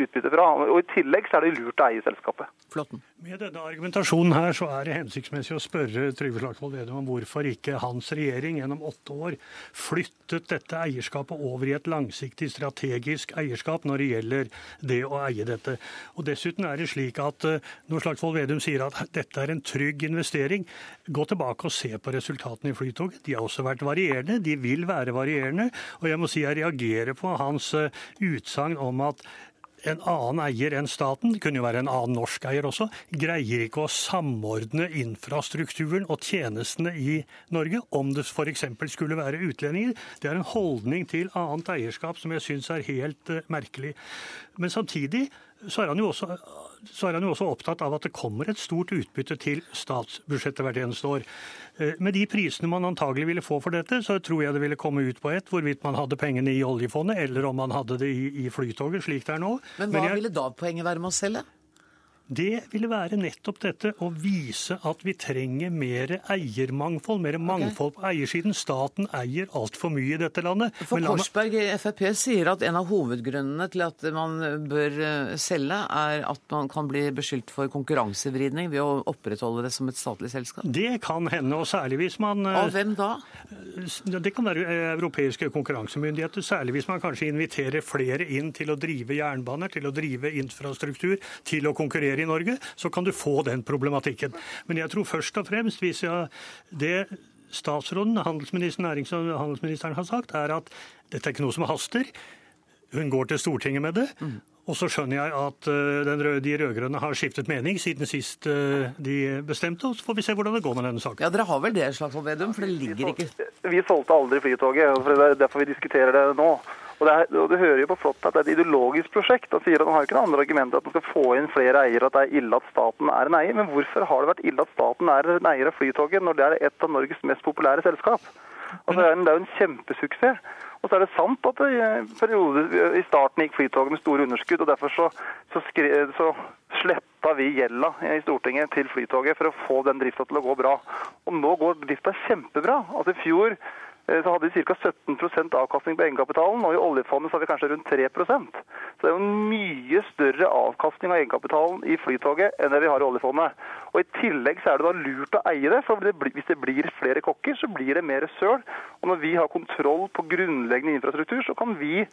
utbytte, fra. Og I tillegg så er det lurt å eie selskapet. Flotten. Med denne argumentasjonen her så er det hensiktsmessig å spørre Trygve Slagsvold Vedum om hvorfor ikke hans regjering gjennom åtte år flyttet dette eierskapet over i et langsiktig strategisk eierskap når det gjelder det å eie dette. Og Dessuten er det slik at eh, når Slagsvold Vedum sier at dette er en trygg investering, gå tilbake og se på resultatene i Flytoget. De har også vært varierende. De vil være varierende. Og jeg må si jeg reagerer på hans eh, utsagn om at en annen eier enn staten, det kunne jo være en annen norsk eier også, greier ikke å samordne infrastrukturen og tjenestene i Norge om det f.eks. skulle være utlendinger. Det er en holdning til annet eierskap som jeg syns er helt uh, merkelig. Men samtidig så er også så er han jo også opptatt av at det kommer et stort utbytte til statsbudsjettet hvert eneste år. Eh, med de prisene man antagelig ville få for dette, så tror jeg det ville komme ut på ett hvorvidt man hadde pengene i oljefondet eller om man hadde det i, i Flytoget, slik det er nå. Men hva Men jeg... ville da poenget være med å selge? Det ville være nettopp dette å vise at vi trenger mer eiermangfold, mer mangfold på eiersiden. Staten eier altfor mye i dette landet. For Korsberg i Frp sier at en av hovedgrunnene til at man bør eh, selge, er at man kan bli beskyldt for konkurransevridning ved å opprettholde det som et statlig selskap? Det kan hende, og særlig hvis man eh, Av hvem da? Det kan være eh, europeiske konkurransemyndigheter. Særlig hvis man kanskje inviterer flere inn til å drive jernbaner, til å drive infrastruktur, til å konkurrere i Norge, så kan du få den problematikken. Men jeg tror først og fremst, hvis jeg, det statsråden, handelsministeren, nærings- og handelsministeren har sagt, er at dette er ikke noe som haster. Hun går til Stortinget med det. Mm. Og så skjønner jeg at uh, røde, de rød-grønne har skiftet mening siden sist uh, de bestemte. Og så får vi se hvordan det går med denne saken. Ja, Dere har vel det, Slagsvold Vedum? For det ligger ikke Vi solgte aldri Flytoget. og Det er derfor vi diskuterer det nå. Og det, er, og det, hører jo på flott at det er et ideologisk prosjekt. Han sier at han har ikke noe andre argumenter at man skal få inn flere eiere, at det er ille at staten er en eier. Men hvorfor har det vært ille at staten er en eier av Flytoget, når det er et av Norges mest populære selskap? Altså, det er jo en kjempesuksess. Og så er det sant at det i, i starten gikk Flytoget med store underskudd, og derfor så, så, skre, så sletta vi gjelda i Stortinget til Flytoget for å få den drifta til å gå bra. Og nå går drifta kjempebra. Altså I fjor Eh, så hadde vi ca. 17% avkastning på egenkapitalen, og i oljefondet så har vi kanskje rundt 3 Så det er jo en mye større avkastning av egenkapitalen i Flytoget enn det vi har i oljefondet. Og I tillegg så er det da lurt å eie det, for hvis det blir flere kokker, så blir det mer søl. Og når vi har kontroll på grunnleggende infrastruktur, så kan vi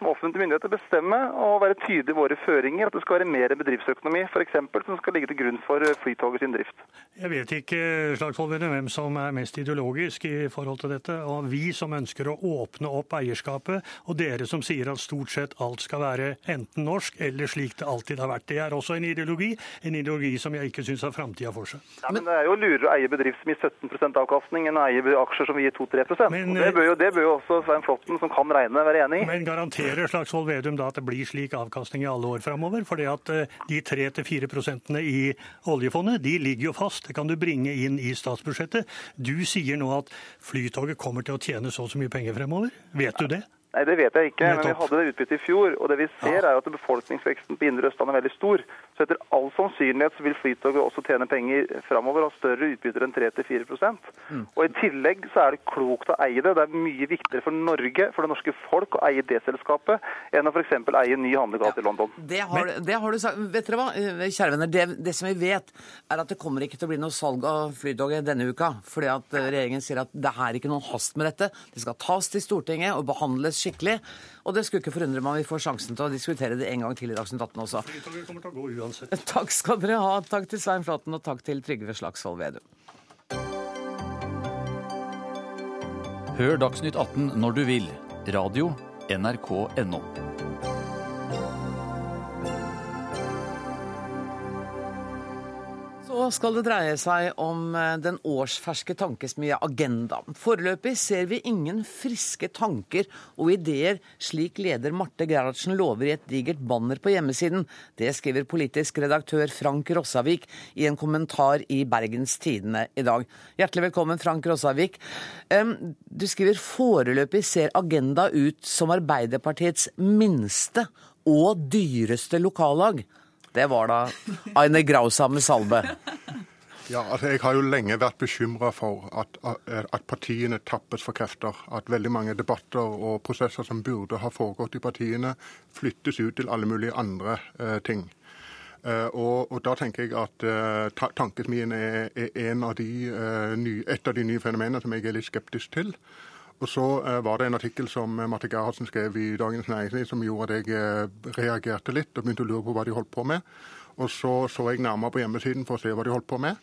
som offentlige myndigheter bestemme og være tydelige i våre føringer. At det skal være mer bedriftsøkonomi f.eks. som skal ligge til grunn for eh, Flytoget sin drift. Jeg vet ikke Slagsvold, hvem som er mest ideologisk i forhold til dette. og Vi som ønsker å åpne opp eierskapet, og dere som sier at stort sett alt skal være enten norsk eller slik det alltid har vært. Det er også en ideologi, en ideologi som jeg ikke syns har framtida for seg. Ja, men Det er jo lurere å eie bedrift som gir 17 avkastning enn å eie aksjer som gir 2-3 men, det, bør jo, det bør jo også Svein Flåtten, som kan regne, være enig i. Men garanter garanterer Slagsvold Vedum da at det blir slik avkastning i alle år framover? For at eh, de 3-4 prosentene i oljefondet de ligger jo fast. Det kan du bringe inn i statsbudsjettet. Du sier nå at Flytoget kommer til å tjene så og så mye penger fremover. Vet du det? Nei, Det vet jeg ikke, men vi hadde det utbyttet i fjor. og det vi ser er at Befolkningsveksten på Indre Østland er veldig stor. Så etter all sannsynlighet så vil Flytoget også tjene penger framover, ha større utbytter enn 3-4 mm. Og I tillegg så er det klokt å eie det. Det er mye viktigere for Norge, for det norske folk, å eie det selskapet enn å f.eks. eie en ny handlegate ja, i London. Det har, det har, du sagt. Vet dere hva, eh, kjære venner, det, det, som vi vet, er at det kommer ikke til å bli noe salg av Flytoget denne uka. Fordi at eh, regjeringen sier at det er ikke noen hast med dette. Det skal tas til Stortinget og behandles skikkelig. Og det skulle ikke forundre meg om vi får sjansen til å diskutere det en gang til i Dagsnytt 18 også. kommer til å gå uansett. Takk skal dere ha. Takk til Svein Flaten, og takk til Trygve Slagsvold Vedum. Hør Dagsnytt 18 når du vil. Radio NRK.no. Så skal det dreie seg om eh, den årsferske tankesmia Agenda. Foreløpig ser vi ingen friske tanker og ideer, slik leder Marte Gerhardsen lover i et digert banner på hjemmesiden. Det skriver politisk redaktør Frank Rossavik i en kommentar i Bergens Tidende i dag. Hjertelig velkommen, Frank Rossavik. Du skriver foreløpig ser Agenda ut som Arbeiderpartiets minste og dyreste lokallag. Det var da Aine Grausame Salbe. Ja, altså Jeg har jo lenge vært bekymra for at, at, partiene tappes for krefter. At veldig mange debatter og prosesser som burde ha foregått i partiene, flyttes ut til alle mulige andre eh, ting. Eh, og, og, Da tenker jeg at eh, tankesmien er, er av de, eh, ny, et av de nye fenomenene som jeg er litt skeptisk til. Og så eh, var det en artikkel som Marte Gerhardsen skrev i Dagens Næringsliv som gjorde at jeg eh, reagerte litt og begynte å lure på hva de holdt på med. Og så så jeg nærmere på hjemmesiden for å se hva de holdt på med.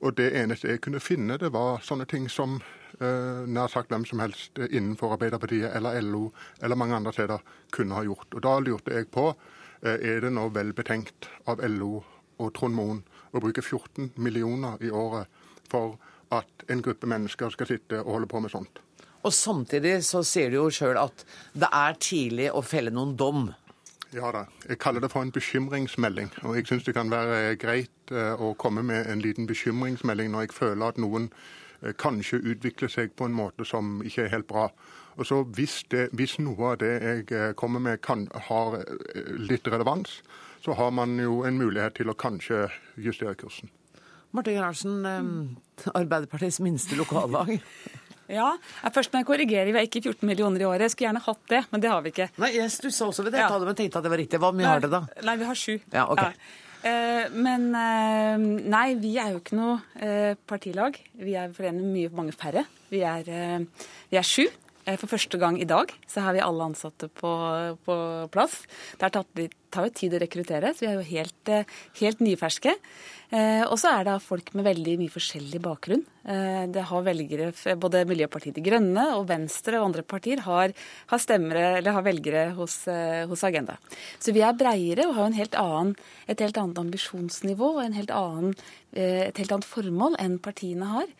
Og det eneste jeg kunne finne, det var sånne ting som eh, nær sagt hvem som helst innenfor Arbeiderpartiet eller LO eller mange andre steder kunne ha gjort. Og da lurte jeg på eh, er det nå vel betenkt av LO og Trond Moen å bruke 14 millioner i året for at en gruppe mennesker skal sitte og holde på med sånt. Og samtidig så sier du jo sjøl at det er tidlig å felle noen dom. Ja da. Jeg kaller det for en bekymringsmelding. Og jeg syns det kan være greit eh, å komme med en liten bekymringsmelding når jeg føler at noen eh, kanskje utvikler seg på en måte som ikke er helt bra. Og så hvis, det, hvis noe av det jeg eh, kommer med kan, har litt relevans, så har man jo en mulighet til å kanskje justere kursen. Marte Gerhardsen, Arbeiderpartiets minste lokallag. Ja, Først må jeg korrigere. Vi har ikke 14 millioner i året. Jeg skulle gjerne hatt det, men det har vi ikke. Nei, Jeg stussa også ved det, ja. men tenkte at det var riktig. Hvor mye nei, har dere da? Nei, vi har sju. Ja, okay. Ja. Eh, men eh, nei, vi er jo ikke noe eh, partilag. Vi er forenet mye mange færre. Vi er, vi er sju. For første gang i dag så har vi alle ansatte på, på plass. Det tar, jo tid å rekruttere, så vi er jo helt, helt nyferske. Eh, og så er det folk med veldig mye forskjellig bakgrunn. Eh, det har velgere, Både Miljøpartiet De Grønne og Venstre og andre partier har, har, eller har velgere hos, eh, hos, Agenda. Så vi er breiere og har helt annen, et helt annet ambisjonsnivå og helt annen, et helt annet formål enn partiene har.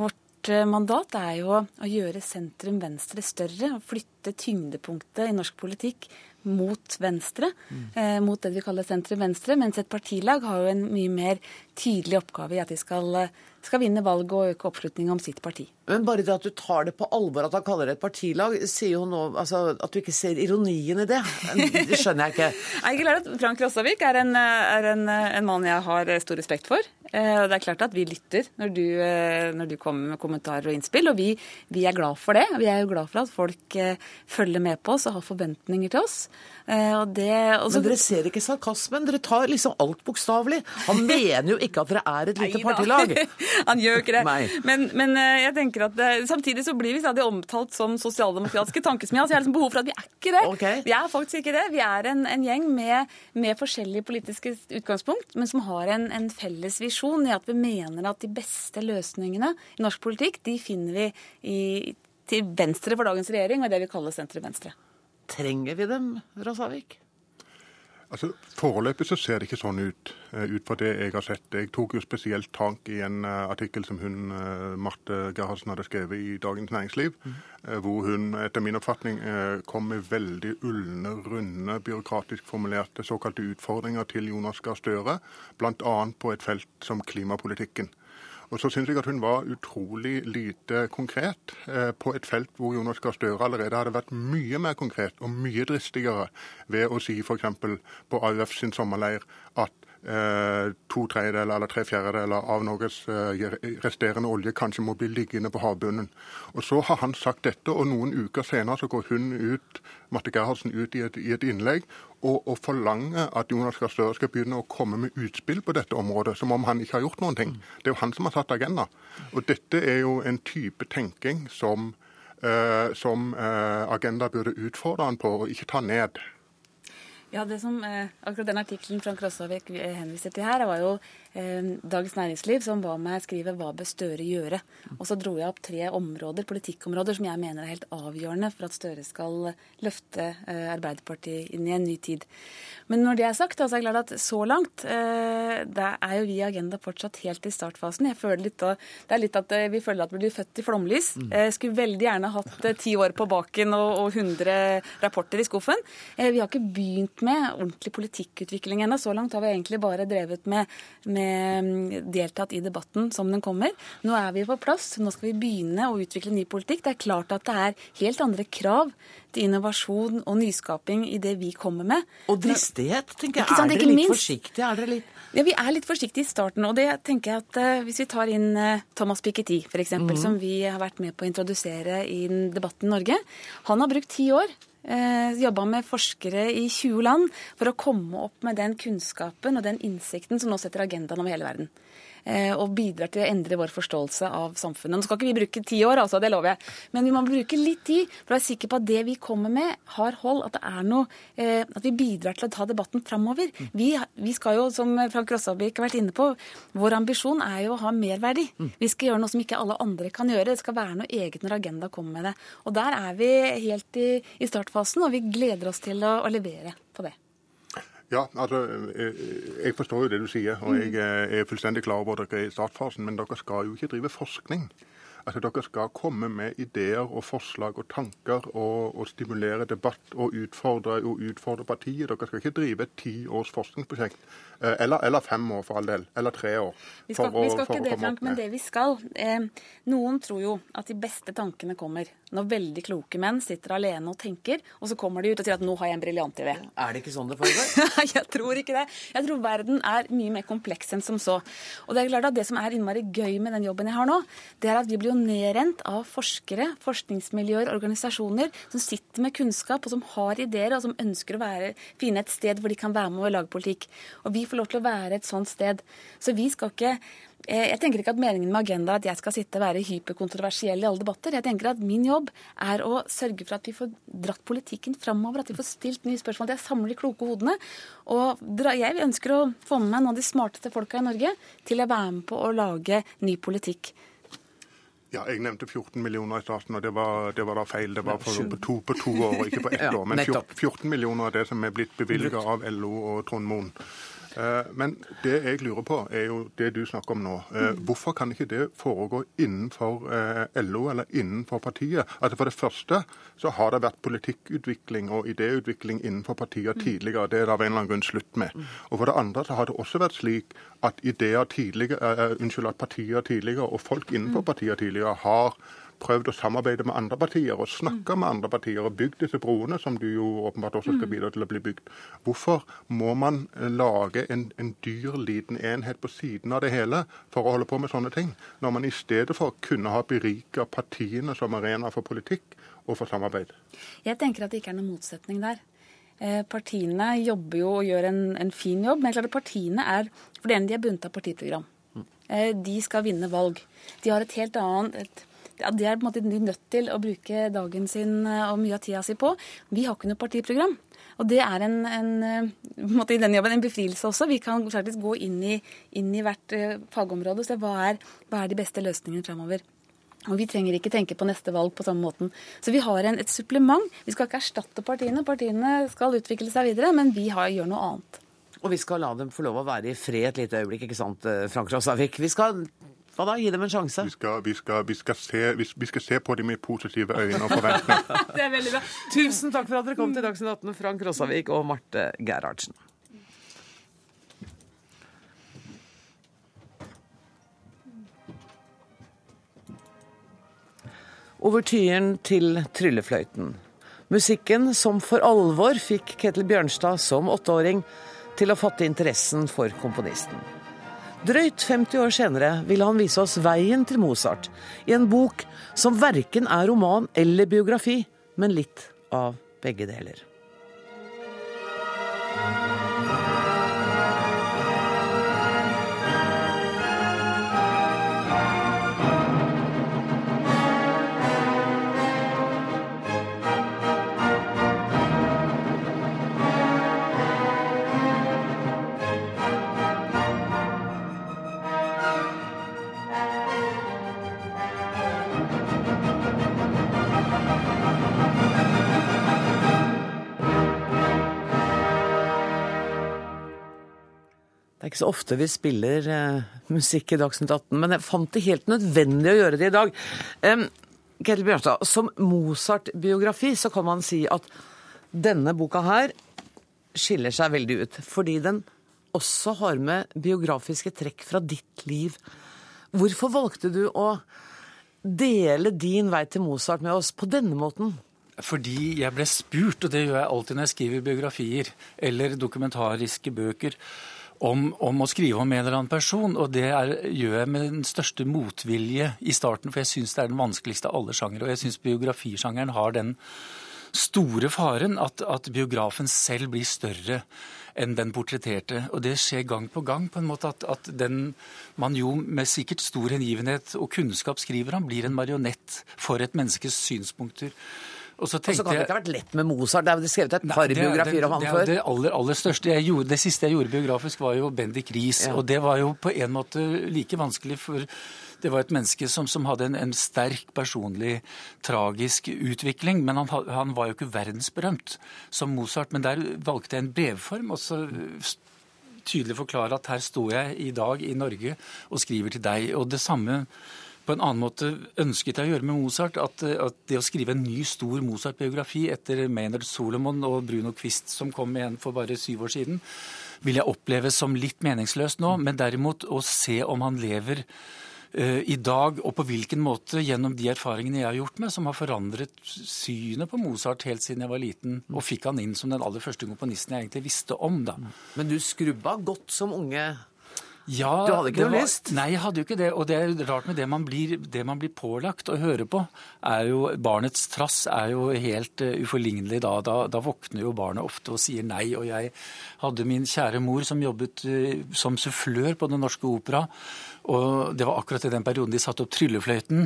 Vårt mandat er jo å gjøre sentrum-venstre større. og Flytte tyngdepunktet i norsk politikk mot venstre, mm. eh, mot det vi kaller sentrum-venstre. Mens et partilag har jo en mye mer tydelig oppgave i at de skal, eh, skal vinne valget og øke oppslutninga om sitt parti. Men bare det at du tar det på alvor at han kaller det et partilag, sier jo nå altså, at du ikke ser ironien i det. Det skjønner jeg ikke. er at Frank Rossavik er, en, er en, en mann jeg har stor respekt for. Eh, det er klart at vi lytter når du, eh, når du kommer med kommentarer og innspill, og vi, vi, er glad for det. Vi er jo glad for at folk eh, følger med på oss og har forventninger til oss. Og det, også... Men dere ser ikke sarkasmen, dere tar liksom alt bokstavelig. Han mener jo ikke at dere er et lite partilag. Han gjør jo ikke det. Men, men, jeg tenker at samtidig så blir vi stadig omtalt som sosialdemokratiske tankesmier. Så jeg har liksom behov for at vi er ikke det. Okay. Vi er faktisk ikke det. Vi er en, en gjeng med, med, forskjellige politiske utgangspunkt, men som har en, en felles visjon tradisjon i at vi mener at de beste løsningene i norsk politikk de finner vi i, til venstre for dagens regjering, og det vi kaller sentrum-venstre. Trenger vi dem, Rasavik? Altså, Foreløpig så ser det ikke sånn ut, eh, ut fra det jeg har sett. Jeg tok jo spesielt tak i en uh, artikkel som hun, uh, Marte Gerhardsen hadde skrevet i Dagens Næringsliv, mm. hvor hun etter min oppfatning kom med veldig ulne, runde, byråkratisk formulerte såkalte utfordringer til Jonas Gahr Støre, bl.a. på et felt som klimapolitikken. Og så syns jeg at hun var utrolig lite konkret eh, på et felt hvor Jonas Gahr Støre allerede hadde vært mye mer konkret og mye dristigere ved å si f.eks. på AUF sin sommerleir at to tredjedeler eller tre fjerdedeler av Norges eh, resterende olje kanskje må bli liggende på havbunnen. Og Så har han sagt dette, og noen uker senere så går hun ut, Marte Gerhardsen ut i et, i et innlegg og, og forlanger at Jonas Gahr Støre skal begynne å komme med utspill på dette området, som om han ikke har gjort noen ting. Det er jo han som har satt agenda. Og dette er jo en type tenking som, eh, som eh, Agenda burde utfordre han på, og ikke ta ned. Ja, det som, eh, Akkurat den artikkelen Frank Rossavik henviser til her, var jo eh, Dagens Næringsliv som ba meg skrive 'Hva bør Støre gjøre?' Og så dro jeg opp tre områder, politikkområder som jeg mener er helt avgjørende for at Støre skal løfte eh, Arbeiderpartiet inn i en ny tid. Men når det er sagt, så er det klart at så langt det er jo vi i Agenda fortsatt helt i startfasen. Jeg føler litt, Det er litt at eh, vi føler at vi blir født i flomlys. Mm. Jeg skulle veldig gjerne hatt eh, ti år på baken og, og 100 rapporter i skuffen. Vi har ikke begynt med ordentlig politikkutvikling ennå. Så langt har vi egentlig bare drevet med, med, mm, deltatt i debatten som den kommer. Nå er vi på plass. Nå skal vi begynne å utvikle ny politikk. Det er klart at det er helt andre krav til innovasjon og nyskaping i det vi kommer med. Og dristighet, tenker jeg. Er dere litt forsiktige? Er dere litt ja, Vi er litt forsiktige i starten. og det tenker jeg at uh, Hvis vi tar inn uh, Thomas Piketty, f.eks., mm. som vi har vært med på å introdusere i debatten i Norge. Han har brukt ti år jobba med forskere i 20 land for å komme opp med den kunnskapen og den innsikten som nå setter agendaen over hele verden. Eh, og bidrar til å endre vår forståelse av samfunnet. Nå skal ikke vi bruke ti år, altså, det lover jeg, men vi må bruke litt tid for å være sikker på at det vi kommer med, har hold, at det er noe eh, At vi bidrar til å ta debatten framover. Vi, vi, skal jo, som Frank Rossabik har vært inne på, vår ambisjon er jo å ha merverdi. Vi skal gjøre noe som ikke alle andre kan gjøre. Det skal være noe eget når Agenda kommer med det. Og der er vi helt i, i startfasen, og vi gleder oss til å, å levere. Ja, altså, eh, Jeg forstår jo det du sier, og jeg er fullstendig klar over at dere er i startfasen. Men dere skal jo ikke drive forskning. Altså, Dere skal komme med ideer og forslag og tanker og, og stimulere debatt og utfordre, og utfordre partiet. Dere skal ikke drive et ti års forskningsprosjekt. Eh, eller, eller, fem år, for all del. Eller tre år. Vi skal, å, vi skal ikke det, Frank, men det vi skal eh, Noen tror jo at de beste tankene kommer når veldig kloke menn sitter alene og tenker, og så kommer de ut og sier at 'nå har jeg en briljant idé'. Er det ikke sånn det foregår? jeg tror ikke det. Jeg tror verden er mye mer kompleks enn som så. Og det er klart at det som er innmari gøy med den jobben jeg har nå, det er at vi blir jo nedrent av forskere, forskningsmiljøer, organisasjoner som sitter med kunnskap, og som har ideer, og som ønsker å være, finne et sted hvor de kan være med og lage politikk. Og vi får lov til å være et sånt sted. Så vi skal ikke eh, jeg tenker ikke at meningen med Agenda er at jeg skal sitte og være hyperkontroversiell i alle debatter. Jeg tenker at Min jobb er å sørge for at vi får dratt politikken framover, at vi får stilt nye spørsmål. At jeg samler de kloke hodene. Og jeg ønsker å få med meg noen av de smarteste folka i Norge til å være med på å lage ny politikk. Ja, Jeg nevnte 14 millioner i starten, og det var, det var da feil. Det var på to, på to år, ikke på ett år. Men 14 millioner er det som er blitt bevilga av LO og Trond Moen. Eh, men det jeg lurer på, er jo det du snakker om nå. Eh, mm. Hvorfor kan ikke det foregå innenfor eh, LO eller innenfor partiet? Altså For det første så har det vært politikkutvikling og idéutvikling innenfor partier mm. tidligere. Det er det av en eller annen grunn slutt med. Mm. Og for det andre så har det også vært slik at ideer tidligere, unnskyld, at partier tidligere og folk innenfor partier tidligere har prøvd å samarbeide med andre partier og snakke med andre partier og bygd disse broene, som du jo åpenbart også skal mm. bidra til å bli bygd. Hvorfor må man eh, lage en, en dyr, liten enhet på siden av det hele for å holde på med sånne ting, når man i stedet for kunne ha berika partiene som arena for politikk og for samarbeid? Jeg tenker at det ikke er noen motsetning der. Eh, partiene jobber jo og gjør en, en fin jobb, men klart partiene er for det ene de er bundet av partiprogram. Mm. Eh, de skal vinne valg. De har et helt annet et ja, det er på en måte de nødt til å bruke dagen sin eh, og mye av tida si på. Vi har ikke noe partiprogram. Og det er en, en, eh, måte i denne jobben en befrielse også. Vi kan faktisk gå inn i, inn i hvert uh, fagområde og se hva er, hva er de beste løsningene fremover. Og Vi trenger ikke tenke på neste valg på samme måten. Så vi har en, et supplement. Vi skal ikke erstatte partiene. Partiene skal utvikle seg videre, men vi har, gjør noe annet. Og vi skal la dem få lov å være i fred et lite øyeblikk, ikke sant, Frank Rosavik? Vi skal hva da? Gi dem en sjanse? Vi skal, vi skal, vi skal, se, vi skal se, på dem med positive øyne og forventninger. det er veldig bra. Tusen takk for at dere kom til Dagsnytt 18, Frank Rossavik og Marte Gerhardsen. Overtyren til tryllefløyten. Musikken som for alvor fikk Ketil Bjørnstad som åtteåring til å fatte interessen for komponisten. Drøyt 50 år senere ville han vise oss veien til Mozart i en bok som verken er roman eller biografi, men litt av begge deler. Det er ikke så ofte vi spiller eh, musikk i Dagsnytt 18, men jeg fant det helt nødvendig å gjøre det i dag. Um, Ketil Bjørnstad, som Mozart-biografi så kan man si at denne boka her skiller seg veldig ut. Fordi den også har med biografiske trekk fra ditt liv. Hvorfor valgte du å dele din vei til Mozart med oss på denne måten? Fordi jeg ble spurt, og det gjør jeg alltid når jeg skriver biografier eller dokumentariske bøker, om, om, å skrive om en eller annen person. Og det er, gjør jeg med den største motvilje i starten, for jeg syns det er den vanskeligste av alle sjangere. Og jeg syns biografisjangeren har den store faren at, at, biografen selv blir større enn den portretterte. Og det skjer gang på gang, på en måte at, at den man jo med sikkert stor hengivenhet og kunnskap skriver om, blir en marionett for et menneskes synspunkter. Og så, og så kan det ikke ha vært lett med Mozart. Det er skrevet et par biografier om han før. Det aller, aller største jeg gjorde, det siste jeg gjorde biografisk, var jo Bendik Riis. Ja. Og det var jo på en måte like vanskelig, for det var et menneske som, som hadde en, en, sterk personlig, tragisk utvikling. Men han, han, var jo ikke verdensberømt som Mozart. Men der valgte jeg en brevform. og så tydelig forklare at her står jeg i dag i Norge og skriver til deg. Og det samme på en annen måte ønsket jeg å gjøre med Mozart. At, at det å skrive en ny, stor Mozart-biografi etter Maynard Solomon og Bruno Quist, som kom igjen for bare syv år siden, vil jeg oppleve som litt meningsløst nå. Men derimot å se om han lever uh, i dag, og på hvilken måte gjennom de erfaringene jeg har gjort meg, som har forandret synet på Mozart helt siden jeg var liten, og fikk han inn som den aller første komponisten jeg egentlig visste om. da. Men du skrubba godt som unge ja, du hadde ikke noe lyst? Nei, jeg hadde jo ikke det. Og det er rart med det man blir, det man blir pålagt å høre på. er jo, Barnets trass er jo helt uh, uforlignelig da. da. da. våkner jo barnet ofte og sier nei. Og jeg hadde min kjære mor som jobbet uh, som sufflør på Den Norske Opera. Og det var akkurat i den perioden de satte opp Tryllefløyten.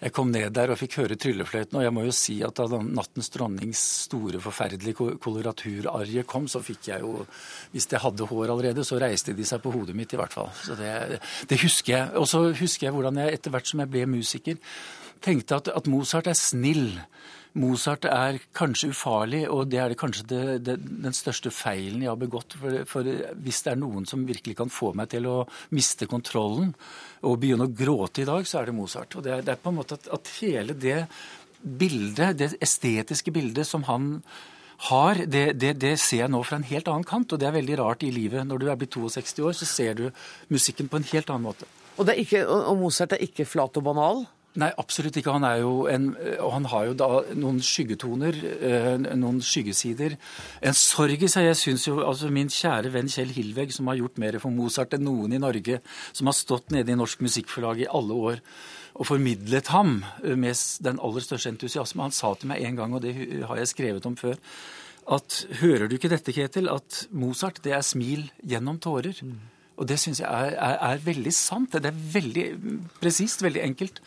Jeg kom ned der og fikk høre tryllefløyten, og jeg må jo si at da Nattens dronnings store, forferdelige koloraturarje kom, så fikk jeg jo Hvis jeg hadde hår allerede, så reiste de seg på hodet mitt, i hvert fall. Så det, det husker jeg. Og så husker jeg hvordan jeg etter hvert som jeg ble musiker, tenkte at, at Mozart er snill. Mozart er kanskje ufarlig, og det er det kanskje det, det, den største feilen jeg har begått. For, for, hvis det er noen som virkelig kan få meg til å miste kontrollen og begynne å gråte i dag, så er det Mozart. Og det er, det er på en måte at, at, hele det bildet, det estetiske bildet som han har, det, ser jeg nå fra en helt annen kant. Og det er veldig rart i livet. Når du er blitt 62 år, så ser du musikken på en helt annen måte. Og, ikke, og Mozart er ikke flat og banal? Nei, absolutt ikke. Han er jo en, og han har jo da noen skyggetoner, eh, noen skyggesider. En sorg i seg. Jeg syns jo altså min kjære venn Kjell Hilveg, som har gjort mer for Mozart enn noen i Norge, som har stått nede i Norsk Musikkforlag i alle år og formidlet ham med den aller største entusiasme. Han sa til meg en gang, og det har jeg skrevet om før, at hører du ikke dette, Ketil, at Mozart, det er smil gjennom tårer. Mm. Og det syns jeg er, er, er, veldig sant. Det er veldig presist, veldig enkelt.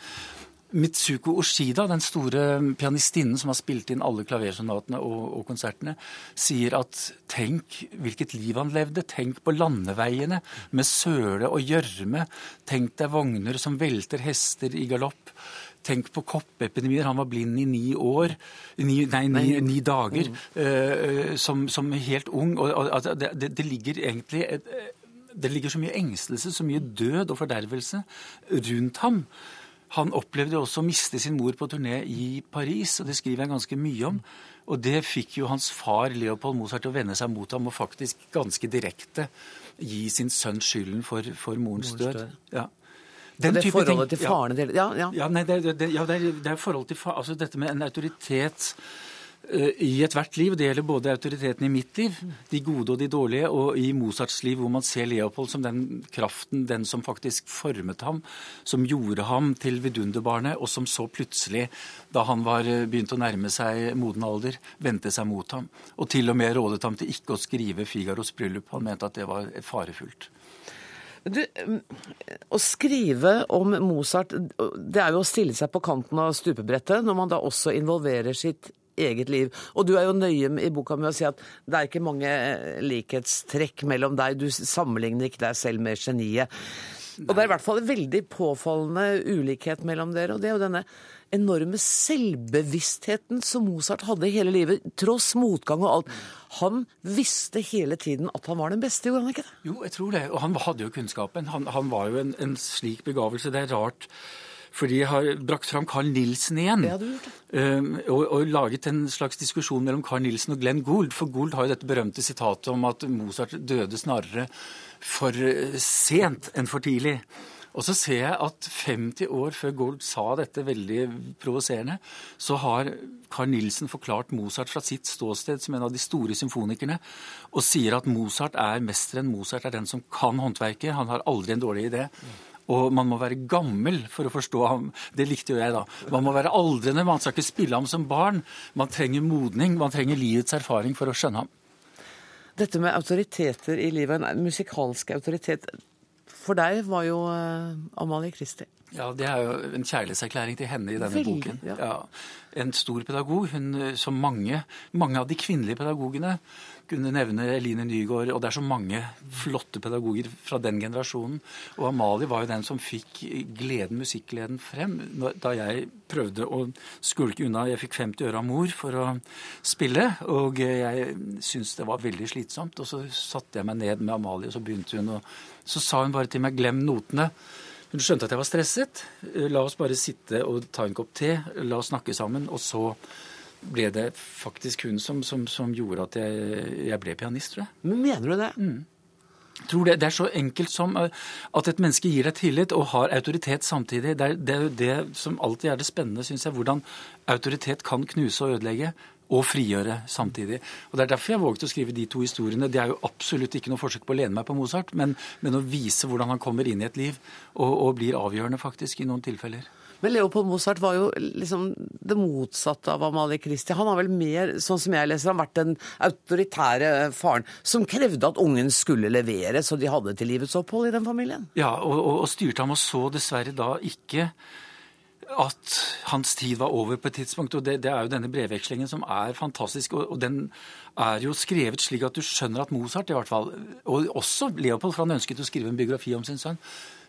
Mitsuko Oshida, den store pianistinnen som har spilt inn alle klaversonatene og, og, konsertene, sier at tenk hvilket liv han levde. Tenk på landeveiene med søle og gjørme. Tenk deg vogner som velter hester i galopp. Tenk på koppepidemier. Han var blind i ni år. Ni, nei, ni, ni dager. Uh, som, som, helt ung. Og, og, det, det, det, ligger egentlig et, det ligger så mye engstelse, så mye død og fordervelse rundt ham. Han opplevde også å miste sin mor på turné i Paris, og det skriver jeg ganske mye om. Og det fikk jo hans far Leopold Mozart til å vende seg mot ham og faktisk ganske direkte gi sin sønn skylden for, for morens, død. Ja. Den det forholdet ting, til faren ja. ja, ja. ja nei, det, det, ja, det, er, det er forhold til far, altså dette med en autoritet i ethvert liv. Det gjelder både autoriteten i mitt liv, de gode og de dårlige, og i Mozarts liv, hvor man ser Leopold som den kraften, den som faktisk formet ham, som gjorde ham til vidunderbarnet, og som så plutselig, da han var eh, begynt å nærme seg moden alder, vendte seg mot ham. Og til og med rådet ham til ikke å skrive Figaros bryllup. Han mente at det var farefullt. Du, å skrive om Mozart, det er jo å stille seg på kanten av stupebrettet, når man da også involverer sitt eget liv. Og du er jo nøye i boka med å si at det er ikke mange likhetstrekk mellom deg. Du sammenligner ikke deg selv med geniet. Og det er i hvert fall en veldig påfallende ulikhet mellom dere. og det er jo denne enorme selvbevisstheten som Mozart hadde hele livet, tross motgang og alt. Han visste hele tiden at han var den beste, gjorde han ikke det? Jo, jeg tror det. Og han hadde jo kunnskapen. Han, han var jo en, en slik begavelse. Det er rart. Fordi jeg har brakt fram Carl Nielsen igjen. Ja. Um, og, og, laget en slags diskusjon mellom Carl Nielsen og Glenn Gould. For Gould har jo dette berømte sitatet om at Mozart døde snarere for eh, sent enn for tidlig. Og så ser jeg at 50 år før Gould sa dette veldig provoserende, så har Carl Nielsen forklart Mozart fra sitt ståsted som en av de store symfonikerne, og sier at Mozart er mesteren. Mozart er den som kan håndverket. Han har aldri en dårlig idé. Og man må være gammel for å forstå ham. Det likte jo jeg, da. Man må være aldrende, man skal ikke spille ham som barn. Man trenger modning, man trenger livets erfaring for å skjønne ham. Dette med autoriteter i livet, en musikalsk autoritet, for deg var jo uh, Amalie Christie. Ja, det er jo en kjærlighetserklæring til henne i denne Veldig, boken. ja. Ja. En stor pedagog. Hun, eh, som mange, mange av de kvinnelige pedagogene kunne nevne Eline Nygaard, og det er så mange flotte pedagoger fra den generasjonen. Og Amalie var jo den som fikk gleden, musikkgleden frem da jeg prøvde å skulke unna. Jeg fikk 50 øre av mor for å spille, og jeg syntes det var veldig slitsomt. Og så satte jeg meg ned med Amalie, og så begynte hun, og så sa hun bare til meg 'glem notene'. Hun skjønte at jeg var stresset. La oss bare sitte og ta en kopp te, la oss snakke sammen. Og så ble det faktisk hun som, som, som gjorde at jeg, jeg ble pianist, tror jeg. Men mener du det? Mm. tror det, det er så enkelt som eh, at et menneske gir deg tillit og har autoritet samtidig. Det er det, er jo det som alltid er det spennende, syns jeg. Hvordan autoritet kan knuse og ødelegge. Og frigjøre samtidig. Og Det er derfor jeg våget å skrive de to historiene. Det er jo absolutt ikke noe forsøk på å lene meg på Mozart, men, men å vise hvordan han kommer inn i et liv og, og blir avgjørende, faktisk, i noen tilfeller. Men Leopold Mozart var jo liksom det motsatte av Amalie Christie. Han har vel mer, sånn som jeg leser, han vært den autoritære faren som krevde at ungen skulle levere, så de hadde til livets opphold i den familien. Ja, og, og, og styrte ham, og så dessverre da ikke at hans tid var over på et tidspunkt. Og det, det er jo denne brevvekslingen som er fantastisk. Og, og, den er jo skrevet slik at du skjønner at Mozart, i hvert fall, og også Leopold, for han ønsket å skrive en biografi om sin sønn,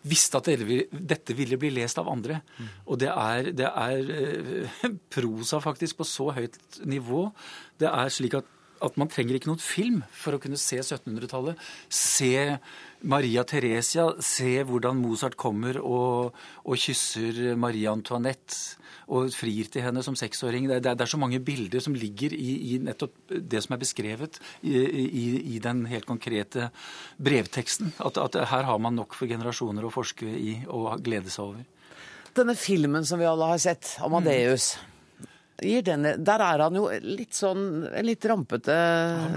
visste at dette ville bli lest av andre. Og det er, det er eh, prosa faktisk på så høyt nivå. Det er slik at at man trenger ikke noen film for å kunne se 1700-tallet. Se Maria Theresia, se hvordan Mozart kommer og, og kysser Marie Antoinette og frir til henne som seksåring. Det, er- det er så mange bilder som ligger i, i nettopp det som er beskrevet i, i, i den helt konkrete brevteksten. At, at her har man nok for generasjoner å forske i og glede seg over. Denne filmen som vi alle har sett, Amadeus, gir denne, der er han jo litt sånn litt rampete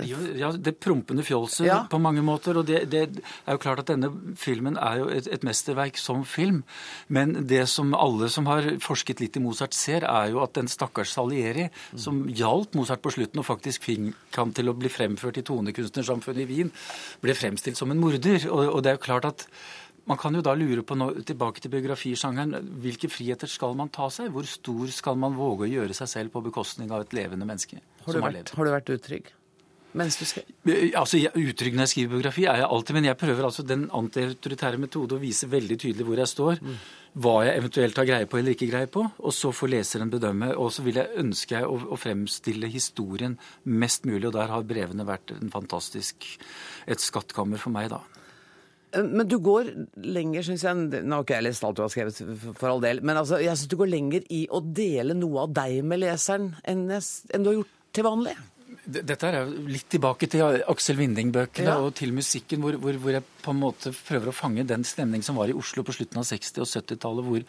jo- Ja, Det prompende fjolset Ja. på mange måter. og det, det er jo klart at Denne filmen er jo et, et mesterverk som film. Men det som alle som har forsket litt i Mozart ser, er jo at den stakkars Salieri, som hjalp Mozart på slutten og faktisk fikk ham til å bli fremført i Tonekunstnersamfunnet i Wien, ble fremstilt som en morder. Og, og det er jo klart at man kan jo da lure på, nå, tilbake til biografisjangeren, hvilke friheter skal man ta seg? Hvor stor skal man våge å gjøre seg selv på bekostning av et levende menneske? Har du, som vært, har du vært utrygg mens du skrev? Eh, Altså, jeg, Utrygg når jeg skriver biografi, er jeg alltid, men jeg prøver altså den antiautoritære metode å vise veldig tydelig hvor jeg står. Hva jeg eventuelt har greie på eller ikke greie på, og så får leseren bedømme. Og så vil jeg ønske jeg å, å fremstille historien mest mulig, og der har brevene vært en fantastisk et skattkammer for meg, da. Men du går lenger, syns jeg Nå har ikke jeg lest alt du har skrevet, for- all del. Men altså, jeg syns du går lenger i å dele noe av deg med leseren enn, enn du har gjort til vanlig. Dette er litt tilbake til Aksel Winding-bøkene Ja. og til musikken, hvor, hvor, hvor jeg på en måte prøver å fange den stemning som var i Oslo på slutten av 60- og 70-tallet, hvor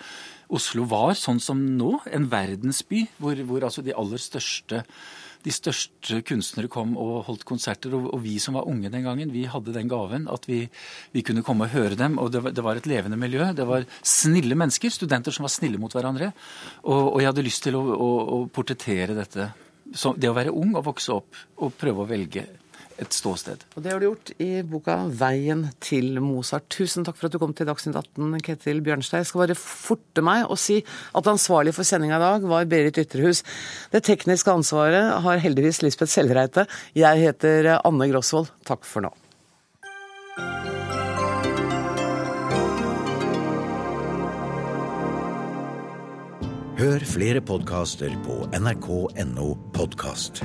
Oslo var sånn som nå, en verdensby, hvor, hvor altså de aller største de største kunstnere kom og holdt konserter. Og, vi som var unge den gangen, vi hadde den gaven at vi, vi kunne komme og høre dem. Og det var, det var, et levende miljø. Det var snille mennesker, studenter som var snille mot hverandre. Og, og jeg hadde lyst til å, å, å portrettere dette. Så det å være ung og vokse opp og prøve å velge et ståsted. Og Det har du gjort i boka 'Veien til Mozart'. Tusen takk for at du kom til Dagsnytt 18, Ketil Bjørnstad. Jeg skal bare forte meg og si at ansvarlig for sendinga i dag var Berit Ytterhus. Det tekniske ansvaret har heldigvis Lisbeth Selvreite. Jeg heter Anne Grosvold. Takk for nå. Hør flere podkaster på nrk.no podkast.